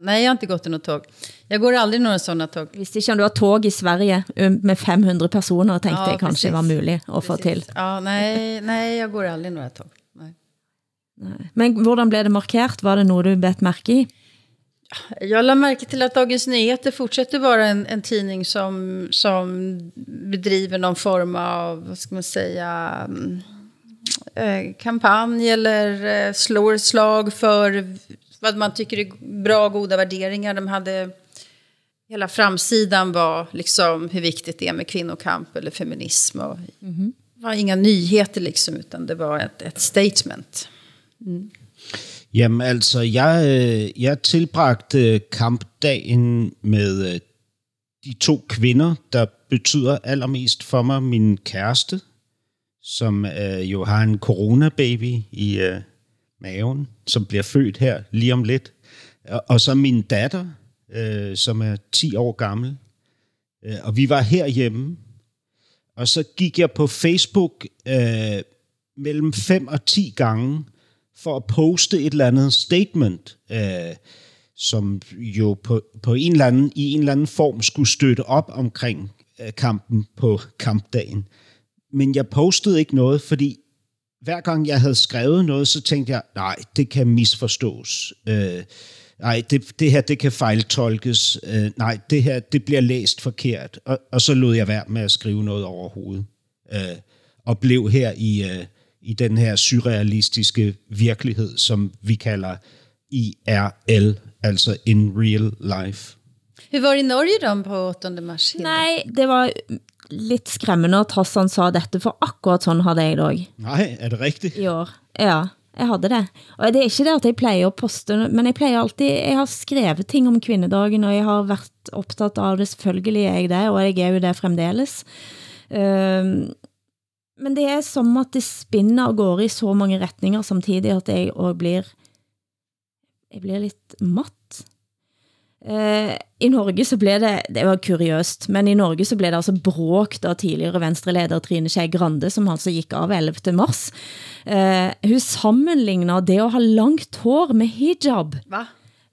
Nej, jag har inte gått i något tåg. Jag går aldrig några sådana tåg. Visste ikke om du har tog i Sverige um, med 500 personer, tænkte Ja, jeg kanskje precis. var muligt at få til. Ja, nej, nej, jag går aldrig några tåg. Nej. Men hvordan blev det markert? Var det noget, du bet mærke i? Jag lade märke till att Dagens Nyheter fortsätter vara en, en tidning som, som bedriver någon form av, vad ska man säga, mm, eh, kampanj eller eh, slår slag för vad man tycker är bra, goda värderingar. De hade, hela framsidan var liksom hur viktigt det är med kvinnokamp eller feminism. Och Det var inga nyheter liksom, utan det var ett, ett statement. Mm. Jamen altså, jeg, øh, jeg tilbragte øh, kampdagen med øh, de to kvinder, der betyder allermest for mig. Min kæreste, som øh, jo har en coronababy i øh, maven, som bliver født her lige om lidt. Og, og så min datter, øh, som er 10 år gammel. Øh, og vi var herhjemme, og så gik jeg på Facebook øh, mellem 5 og 10 gange for at poste et eller andet statement, øh, som jo på, på en eller anden, i en eller anden form skulle støtte op omkring øh, kampen på kampdagen. Men jeg postede ikke noget, fordi hver gang jeg havde skrevet noget, så tænkte jeg, nej, det kan misforstås. Øh, nej, det, det her, det kan fejltolkes. Øh, nej, det her, det bliver læst forkert. Og, og så lod jeg være med at skrive noget overhovedet. Øh, og blev her i, øh, i den her surrealistiske virkelighed, som vi kalder IRL, altså in real life. Hur var det i Norge då på 8 mars? Nej, det var lidt skræmmende, at Hassan sa dette, for akkurat sådan havde jeg det også. Nej, er det rigtigt? i år. Ja, jeg havde det. Og det er ikke det at jeg plejer at poste, men jeg plejer alltid, jeg har skrevet ting om kvindedagen, og jeg har været optaget av det, selvfølgelig er jeg det, og jeg er jo det fremdeles. Um, men det er som at det spinner og går i så mange retninger samtidig, at jeg også blir, jeg blir lidt matt. Uh, I Norge så blev det, det var kuriøst, men i Norge så blev det altså bråk da tidligere venstreleder Trine Skei Grande, som altså gik av 11. mars. Uh, hun sammenligner det at ha langt hår med hijab. Va?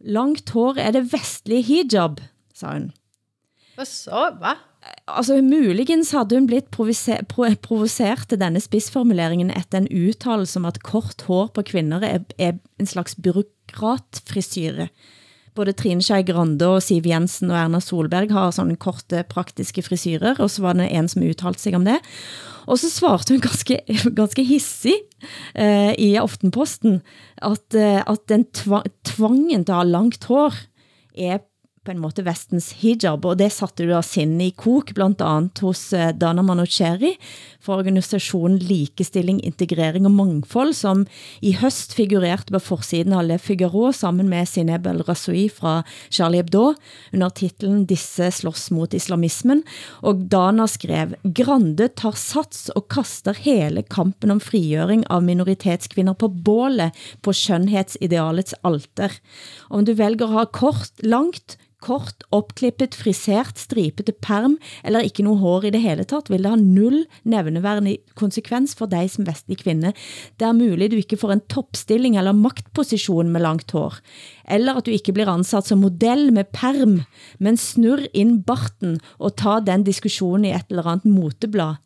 Langt hår er det vestlige hijab, sa hun. Vad sa Va? Altså, muligens hadde hun blitt provoser, pro, provosert til denne spidsformuleringen etter en uttalelse om at kort hår på kvinder er, er en slags byråkratfrisyre både Trine Skei Grande og Siv Jensen og Erna Solberg har sånne korte praktiske frisyrer, og så var det en som udtalte sig om det. Og så svarte hun ganske, ganske hissig eh, i Aftenposten, at, eh, at den tvangen til at ha langt hår er på en måte vestens hijab, og det satte du da sinne i kok, blandt andet hos eh, Dana Manocheri for organisationen Likestilling, Integrering og Mangfold, som i høst figurerte på forsiden av Le Figaro sammen med Sineb El Rasoui fra Charlie Hebdo under titlen Disse slåss mot islamismen, og Dana skrev Grande tar sats og kaster hele kampen om frigjøring av minoritetskvinder på bålet på skjønnhetsidealets alter. Om du velger at ha kort, langt, kort, opklippet, frisert, stripete perm eller ikke noe hår i det hele tatt, vil det ha null nevneværende konsekvens for dig som vestlig kvinde. Det er muligt du ikke får en toppstilling eller maktposition med langt hår, eller at du ikke blir ansat som modell med perm, men snurr ind barten og ta den diskussion i et eller andet moteblad.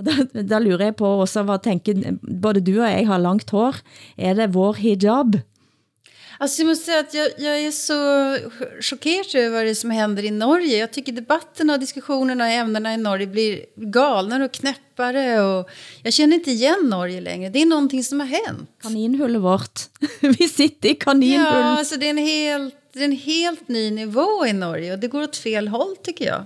Og da, da lurer jeg på også, hvad tænker, både du og jeg har langt hår, er det vår hijab? Alltså jag måste säga att jag, jag är så chockerad över det som händer i Norge. Jag tycker debatten och diskussionerna och ämnena i Norge blir galnare och knäppare. Och jag känner inte igen Norge längre. Det är någonting som har hänt. Kaninhullet vårt. Vi sitter i kaninhull. Ja, alltså det är, en helt, det är en helt ny nivå i Norge. Och det går åt fel håll tycker jag.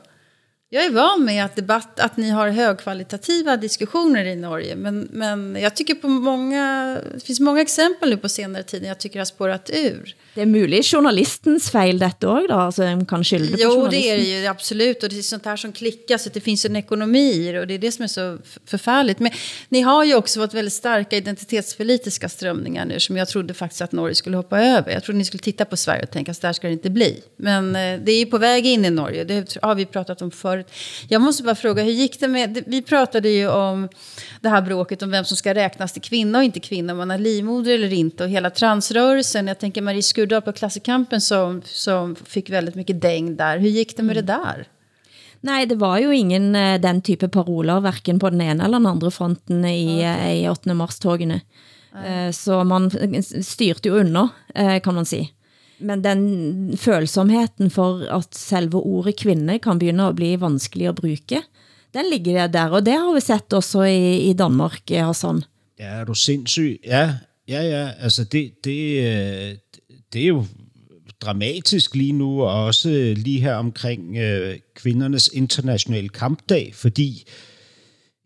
Jag är van med att, debatt, att ni har högkvalitativa diskussioner i Norge. Men, men jag tycker på många, det finns många exempel nu på senare tid jag tycker har spårat ur. Det är möjligt journalistens fel detta också då? Alltså, en kan skylda på Jo, det är det ju absolut. Och det är sånt här som klickas, så att det finns en ekonomi och det är det som är så förfärligt. Men ni har ju också fått väldigt starka identitetspolitiska strömningar nu som jag trodde faktiskt att Norge skulle hoppa över. Jag trodde ni skulle titta på Sverige och tänka att där ska det inte bli. Men eh, det är ju på väg in i Norge, det har vi pratat om förut. Jag måste bara fråga, hur gick det med... Vi pratade ju om det här bråket om vem som ska räknas till kvinna och inte kvinna, om man har livmoder eller inte och hela transrörelsen. Jag tänker Marie Skurdal på Klassikampen som, som fick väldigt mycket däng där. Hur gick det med mm. det där? Nej, det var jo ingen uh, den type paroler, hverken på den ene eller den andre fronten i, okay. i 8. mars-togene. Uh, så man styrte jo under, kan man si. Men den følsomheten for at selve ordet kvinde kan begynde at bli vanskelig at bruge, den ligger der, og det har vi sett også i, i Danmark, Hassan. Ja, er du sindssyg? Ja, ja, ja. Altså det, det, øh, det er jo dramatisk lige nu, og også lige her omkring øh, kvindernes internationale kampdag, fordi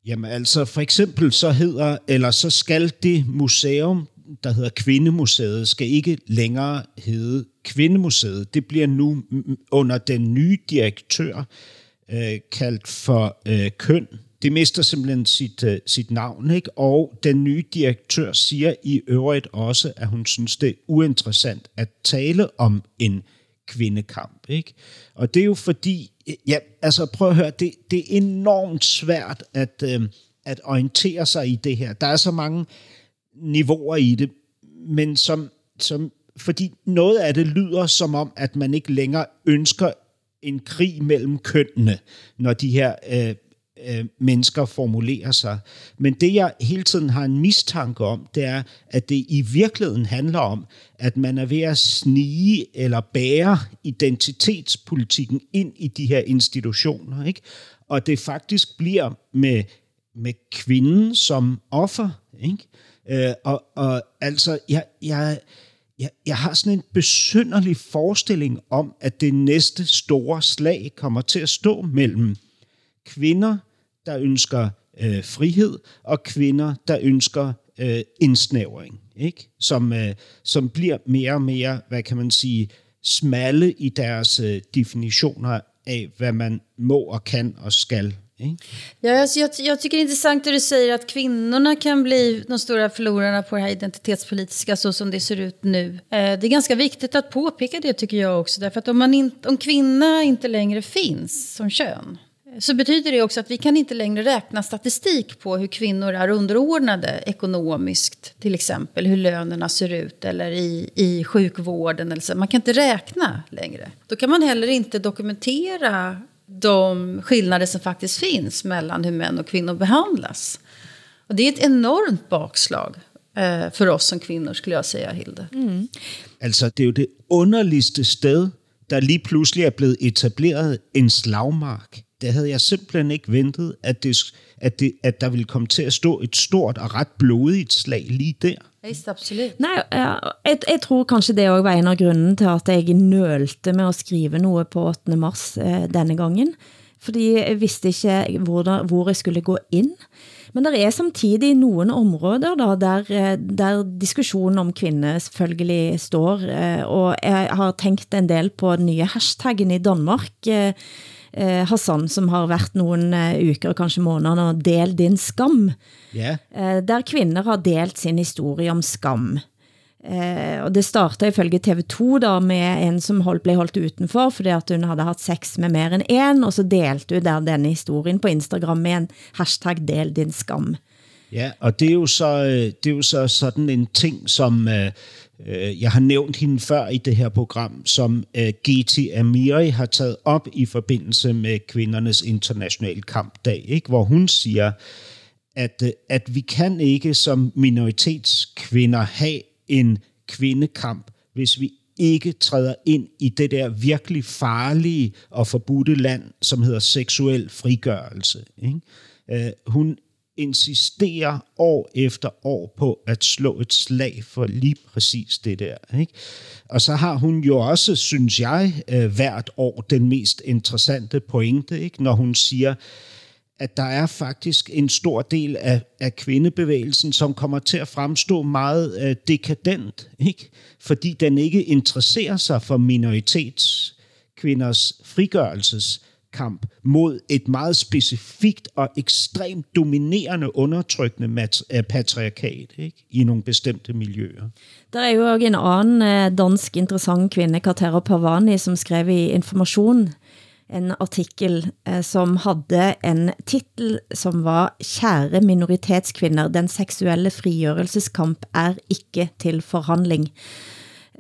jamen altså for eksempel så hedder, eller så skal det museum, der hedder Kvindemuseet, skal ikke længere hedde Kvindemuseet. Det bliver nu under den nye direktør øh, kaldt for øh, køn. Det mister simpelthen sit, øh, sit navn, ikke? og den nye direktør siger i øvrigt også, at hun synes, det er uinteressant at tale om en kvindekamp. Ikke? Og det er jo fordi, ja, altså prøv at høre, det, det er enormt svært at, øh, at orientere sig i det her. Der er så mange niveauer i det, men som, som, fordi noget af det lyder som om, at man ikke længere ønsker en krig mellem kønnene, når de her øh, øh, mennesker formulerer sig. Men det, jeg hele tiden har en mistanke om, det er, at det i virkeligheden handler om, at man er ved at snige eller bære identitetspolitikken ind i de her institutioner. Ikke? Og det faktisk bliver med, med kvinden som offer. Ikke? Øh, og, og altså, jeg, jeg, jeg, jeg har sådan en besynderlig forestilling om, at det næste store slag kommer til at stå mellem kvinder, der ønsker øh, frihed, og kvinder, der ønsker øh, indsnævring, ikke? Som, øh, som bliver mere og mere, hvad kan man sige, smalle i deres øh, definitioner af, hvad man må og kan og skal Ja, jag, jag, jag tycker det är intressant det du säger att kvinnorna kan bli de stora förlorarna på det här identitetspolitiska så som det ser ut nu. Eh, det är ganska viktigt att påpeka det tycker jag också. Därför att om, man in, om kvinna inte längre finns som kön eh, så betyder det också att vi kan inte längre räkna statistik på hur kvinnor är underordnade ekonomiskt, till exempel hur lönerna ser ut eller i, i sjukvården. Eller så. Man kan inte räkna längre. Då kan man heller inte dokumentera de skillnader som faktiskt finns mellan hur män och kvinnor behandlas. Och det är ett enormt bakslag. eh, för oss som kvinnor skulle jag säga, Hilde. Mm. Altså, det er jo det underligste sted, der lige pludselig er blevet etableret en slagmark. Det havde jeg simpelthen ikke ventet, at, det, at, det, at der ville komme til at stå et stort og ret blodigt slag lige der. Visst, absolut. Nej, jeg, jeg tror kanskje det også var en af grunden til, at jeg nølte med at skrive noget på 8. mars eh, denne gangen. Fordi jeg vidste ikke, hvor, der, hvor jeg skulle gå ind. Men der er samtidig nogle områder, da, der, eh, der diskussionen om kvinder selvfølgelig står, eh, og jeg har tænkt en del på den nye hashtaggen i Danmark, eh, Hassan, som har været nogle uker, kanskje måneder, og del din skam. Ja. Der kvinder har delt sin historie om skam. Eh, og det startede ifølge TV2 da med en som hold, blev holdt utenfor, fordi at hun havde haft sex med mer end en, og så delte hun der denne historien på Instagram med en hashtag del din skam. Ja, og det er jo så, det er jo så sådan en ting, som øh, jeg har nævnt hende før i det her program, som øh, Giti Amiri har taget op i forbindelse med kvindernes internationale kampdag, ikke? hvor hun siger, at, øh, at vi kan ikke som minoritetskvinder have en kvindekamp, hvis vi ikke træder ind i det der virkelig farlige og forbudte land, som hedder seksuel frigørelse. Ikke? Uh, hun insisterer år efter år på at slå et slag for lige præcis det der. Ikke? Og så har hun jo også, synes jeg, øh, hvert år den mest interessante pointe, ikke? når hun siger, at der er faktisk en stor del af, af kvindebevægelsen, som kommer til at fremstå meget uh, dekadent, ikke? fordi den ikke interesserer sig for minoritetskvinders kamp mod et meget specifikt og ekstremt dominerende undertrykkende øh, patriarkat ikke? i nogle bestemte miljøer. Der er jo også en anden øh, dansk interessant kvinde, Katera Pavani, som skrev i Information, en artikel eh, som havde en titel som var Kære minoritetskvinder, den seksuelle frigørelseskamp er ikke til forhandling.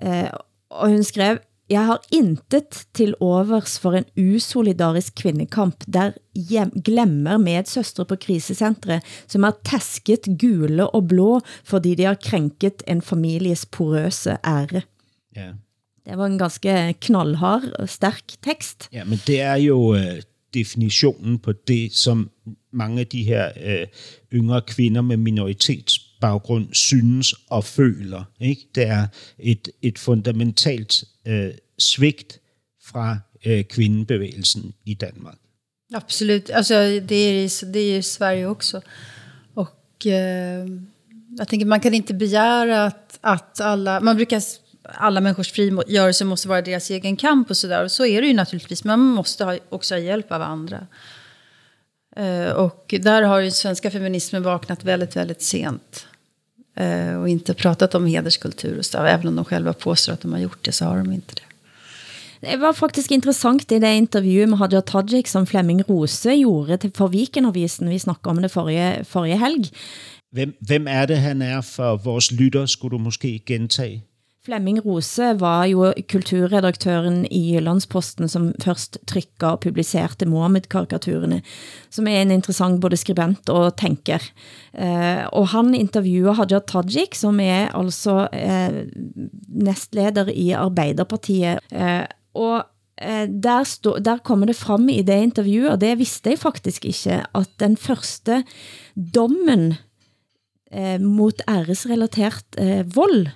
Eh, og hun skrev, jeg har intet til overs for en usolidarisk kvindekamp, der hjem, glemmer medsøstre på krisecentre, som er tasket gule og blå, fordi de har krænket en families porøse ære. Ja. Det var en ganske knallhard og stærk tekst. Ja, men det er jo øh, definitionen på det, som mange af de her øh, yngre kvinder med baggrund synes og føler. Ikke? Det er et, et fundamentalt øh, svigt fra øh, kvindebevægelsen i Danmark. Absolut, alltså det är, det är i Sverige också. Och øh, eh, jag tänker man kan inte begära att, att alla, man brukar alla människors frigörelse måste vara deras egen kamp och sådär. Och så är det ju naturligtvis, men man måste ha, också ha hjälp av andra. Uh, och där har ju svenska feminismen vaknat väldigt, väldigt sent. Uh, och inte pratat om hederskultur och så. Även om de själva påstår att de har gjort det så har de inte det. Det var faktisk interessant i det intervjuet med Hadia Tajik, som Flemming Rose gjorde til for Vikenavisen. Vi snakkede om det forrige, forrige helg. Hvem, hvem er det, han er for vores lytter, skulle du måske gentage? Flemming Rose var jo kulturredaktøren i Jyllandsposten som først trykket og publicerte Mohammed-karikaturerne, som er en interessant både skribent og tænker. Eh, og han intervjuer Hadia Tajik, som er altså eh, nestleder i Arbeiderpartiet. Eh, og eh, der, stå, der kommer det frem i det intervju, og det vidste jeg faktisk ikke, at den første dommen eh, mot æresrelatert eh, vold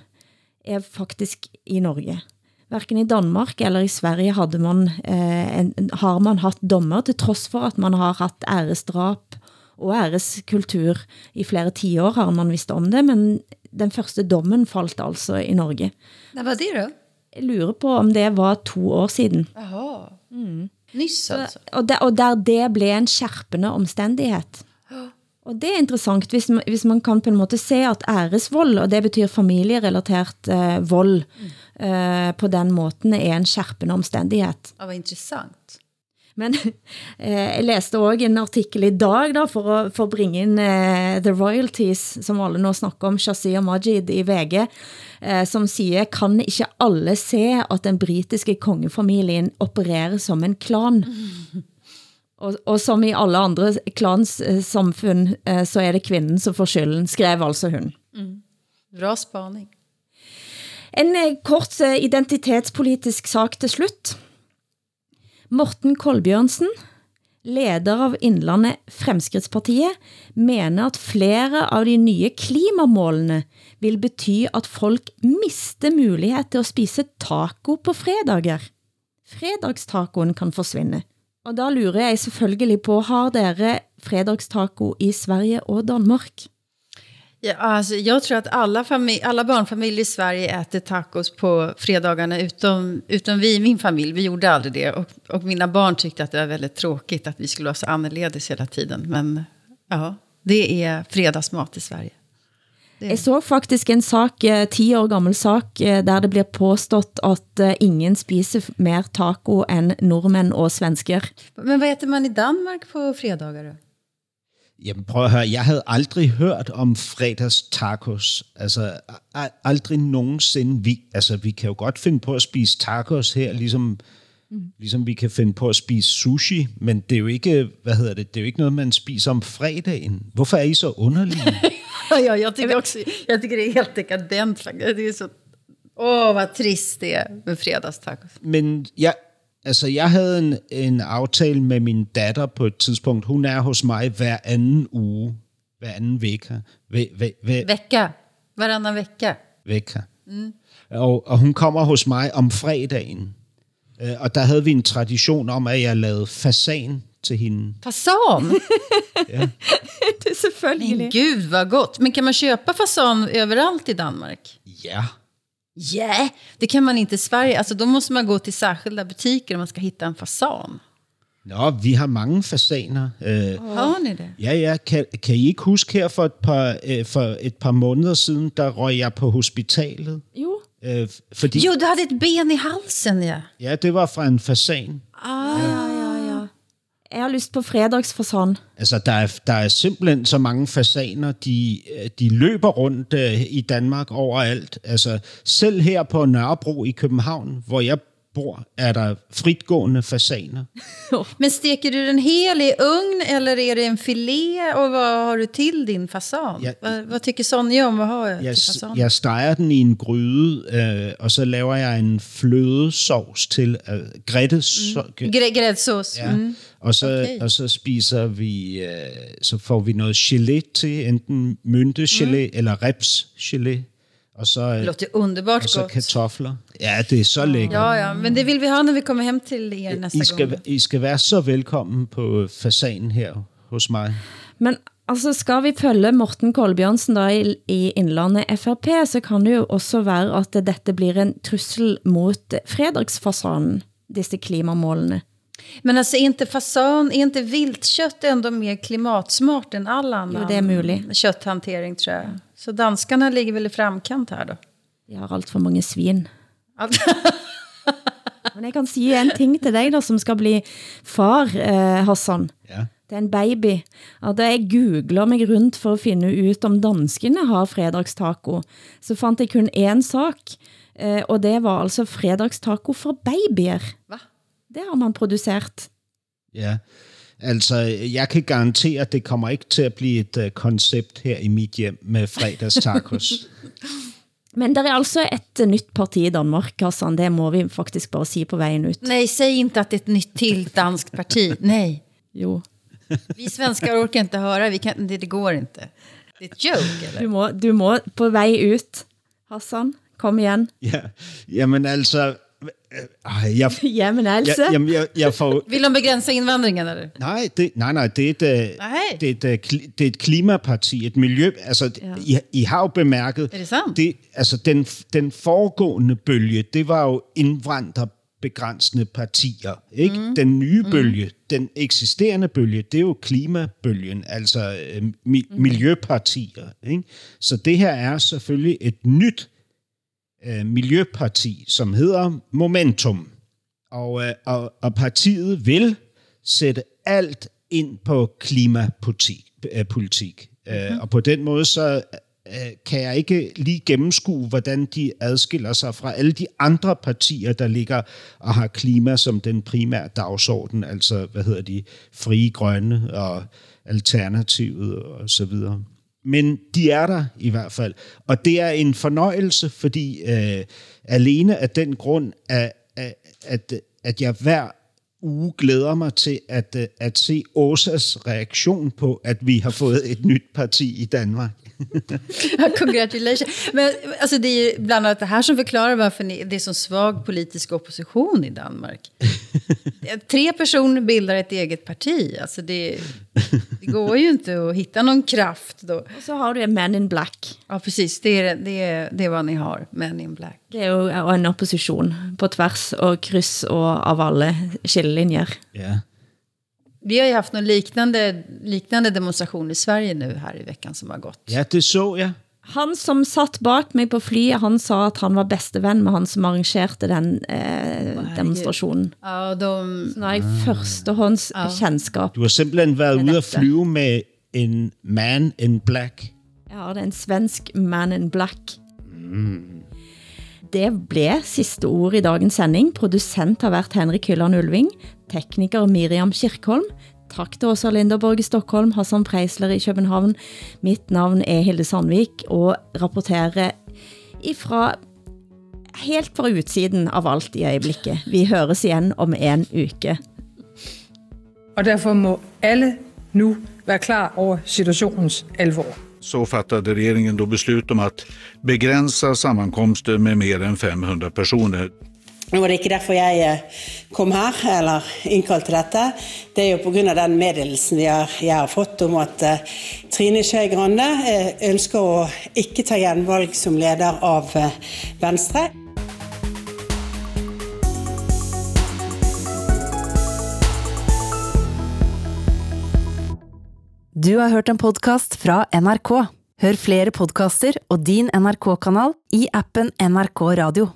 er faktisk i Norge. Hverken i Danmark eller i Sverige hadde man, eh, en, har man haft dommer, til trods for at man har haft æresdrap og æreskultur i flere tiår har man vidst om det, men den første dommen faldt altså i Norge. Hvad var det da? Jeg lurer på, om det var to år siden. Jaha. Mm. Nyss altså. Og der, og der det blev en skærpende omstændighed. Og det er interessant, hvis man, hvis man kan på en måte se at æresvold, og det betyder familierelatert eh, vold, eh, på den måten er en skærpende omstændighed. Ja, hvad interessant. Men eh, jeg læste også en artikel i dag da, for, at, for at bringe ind eh, The Royalties, som alle nå snakker om, Shazia Majid i VG, eh, som siger, kan ikke alle se at den britiske kongefamilien opererer som en klan? Mm. Og, og som i alle andre klans samfund, eh, så er det kvinden som får skylden, skrev altså hun. Mm. Bra spaning. En eh, kort eh, identitetspolitisk sak til slut. Morten Kolbjørnsen, leder av Indlandet Fremskrittspartiet, mener at flere av de nye klimamålene vil bety at folk mister mulighed til at spise taco på fredager. Fredagstacoen kan forsvinde. Og da lurer jeg selvfølgelig på, har dere fredagstaco i Sverige og Danmark? Ja, alltså, jag tror att alla, familj, alla barnfamiljer i Sverige äter tacos på fredagarna, utom, utom vi i min familj. Vi gjorde aldrig det. Och, och mina barn tyckte att det var väldigt tråkigt att vi skulle vara så annorledes hela tiden. Men ja, det är fredagsmat i Sverige. Jeg så faktisk en sak, eh, 10 år gammel sak, eh, der det bliver påstått at eh, ingen spiser mer taco end nordmænd og svensker. Men hvad æter man i Danmark på fredagar? då? Jamen prøv at høre, jeg havde aldrig hørt om fredagstacos. Altså a- aldrig nogensinde. Vi, altså vi kan jo godt finde på at spise tacos her, ligesom, mm. ligesom vi kan finde på at spise sushi, men det er jo ikke, hvad hedder det, det er jo ikke noget, man spiser om fredagen. Hvorfor er I så underlige? ja, jag tycker också, jag tycker det är helt dekadent. faktiskt. Det är så, åh, vad trist det är med fredagstacos. Men jeg, altså, jeg havde en, en aftale med min datter på et tidspunkt. Hun er hos mig hver anden uge, hver anden vecka. Ve, ve, ve, Vecka, varannan vecka. vecka. Mm. Og, og hun kommer hos mig om fredagen. Øh, Og der havde vi en tradition om, at jeg lavede fasan til hende. Fasan? Ja. det är selvfølgelig. Men gud vad gott. Men kan man köpa fasan överallt i Danmark? Ja. Ja, det kan man inte i Sverige. Alltså, då måste man gå till särskilda butiker om man ska hitta en fasan. Nå, vi har mange fasaner. Øh, Har ni det? Ja, ja. Kan, kan I ikke huske her for et, par, øh, for et par måneder siden, der røg jeg på hospitalet? Jo. Øh, fordi, Jo, du hade ett ben i halsen, ja. Ja, det var fra en fasan. Ah, ja, ja, ja. Jeg har lyst på fredagsfasan. Altså, der er, der er simpelthen så mange fasaner, de, øh, de løber rundt øh, i Danmark overalt. Altså, selv her på Nørrebro i København, hvor jeg bor, er der fritgående fasaner. Men steker du den hel i ugn eller är det en filé? Och vad har du till din fasan? Ja. Vad, vad tycker Sonja om att ha Jeg, till fasan? jeg steger den i en gryde, øh, og så laver jeg en flødesovs til øh, grættes. Mm. Gr- gräddsås. Ja. Mm. Og så, okay. og så spiser vi, øh, så får vi noget gelé til, enten myntegelé mm. eller repsgelé. Og så, Det øh, låter underbart og så kartofler. Ja, det er så lækkert. Ja, ja, men det vill vi ha när vi kommer hem till er nästa I skal, gång. I skal være så velkommen på fasanen her hos mig. Men altså, skal vi følge Morten Kolbjørnsen da i, i Indlandet FRP, så kan det jo også være at dette blir en trussel mot fredagsfasanen, disse klimamålene. Men alltså är inte fasan, är inte viltkött ändå mer klimatsmart än all annan Jo, det är möjligt. kötthantering tror jag. Så danskarna ligger väl i framkant här då? De har alt for mange svin. Men jeg kan sige en ting til dig, der, som skal bli far, eh, Hassan. Ja. Det er en baby. Og da jeg googler mig rundt for at finde ut om danskene har fredagstaco, så fandt jeg kun en sak, eh, og det var altså fredagstaco for babyer. Hva? Det har man produceret. Ja, altså jeg kan garantere, at det kommer ikke til at blive et uh, koncept her i mit hjem med fredagstacos. Men der er altså et nytt parti i Danmark, Hassan. Det må vi faktisk bare sige på vejen ut. Nej, säg inte att det är ett nytt till danskt parti. Nej. Jo. Vi svenskar orkar inte höra, vi kan, det, det går inte. Det är ett joke, eller? Du må, du må på vej ut, Hassan. Kom igen. ja, jamen altså, øh, jeg, Jamen altså. jeg, jamen, jeg, jeg får, Vill de begränsa invandringen, eller? Nej, det, nej, nej, det er et, øh, Nej. det er et, øh, det er et klimaparti, et miljø. Altså, ja. I, I har jo bemærket... Er det sandt? Det, altså, den, den foregående bølge, det var jo indvandrerbegrænsende partier. Ikke? Mm. Den nye bølge, den eksisterende bølge, det er jo klimabølgen, altså øh, mi, mm. miljøpartier. Ikke? Så det her er selvfølgelig et nyt øh, miljøparti, som hedder Momentum. Og, øh, og, og partiet vil sætte alt ind på klimapolitik. Øh, politik. Mm-hmm. Øh, og på den måde så øh, kan jeg ikke lige gennemskue, hvordan de adskiller sig fra alle de andre partier, der ligger og har klima som den primære dagsorden, altså hvad hedder de, frie grønne og alternativet og så videre men de er der i hvert fald. Og det er en fornøjelse, fordi øh, alene af den grund, at, at, at jeg hver uge glæder mig til at, øh, at se Åsas reaktion på, at vi har fået et nyt parti i Danmark. Congratulations. Men alltså, det är bland annat det här som förklarar varför ni, det är så svag politisk opposition i Danmark. Tre personer bildar ett eget parti. Alltså det, det går ju inte att hitta någon kraft då. Och så har du Men in Black. Ja, precis. Det är, det är, det är vad ni har, Men in Black. Det är ju en opposition på tvärs och kryss och av alla skiljelinjer. Ja. Vi har ju haft någon liknande, liknande demonstration i Sverige nu här i veckan som har gått. Ja, det så jag. Han som satt bak mig på flyet, han sa att han var bäste vän med han som arrangerade den eh, demonstrationen. Ja, de... Så nu har jag förstehånds ja. kännskap. Du har simpelthen været ude at flyve med en man in black. Ja, det er en svensk man in black. Mm. Det ble siste ord i dagens sending. Producent har været Henrik Hylland Ulving, tekniker Miriam Kirkholm, Tak til Åsa Linderborg i Stockholm, Hassan Preisler i København. Mitt navn er Hilde Sandvik, og rapporterer ifra helt fra utsiden av alt i øjeblikket. Vi høres igen om en uke. Og derfor må alle nu være klar over situationens alvor. Så fattade regeringen då beslut om att begränsa sammankomster med mer än 500 personer. Nå var det ikke derfor jeg eh, kom her, eller innkalt til dette. Det er jo pga. den meddelelsen har, jeg har fått om at uh, Trine Skei Grande uh, ønsker å ikke ta gjenvalg som leder av uh, Venstre. Du har hørt en podcast fra NRK. Hør flere podcaster og din NRK-kanal i appen NRK Radio.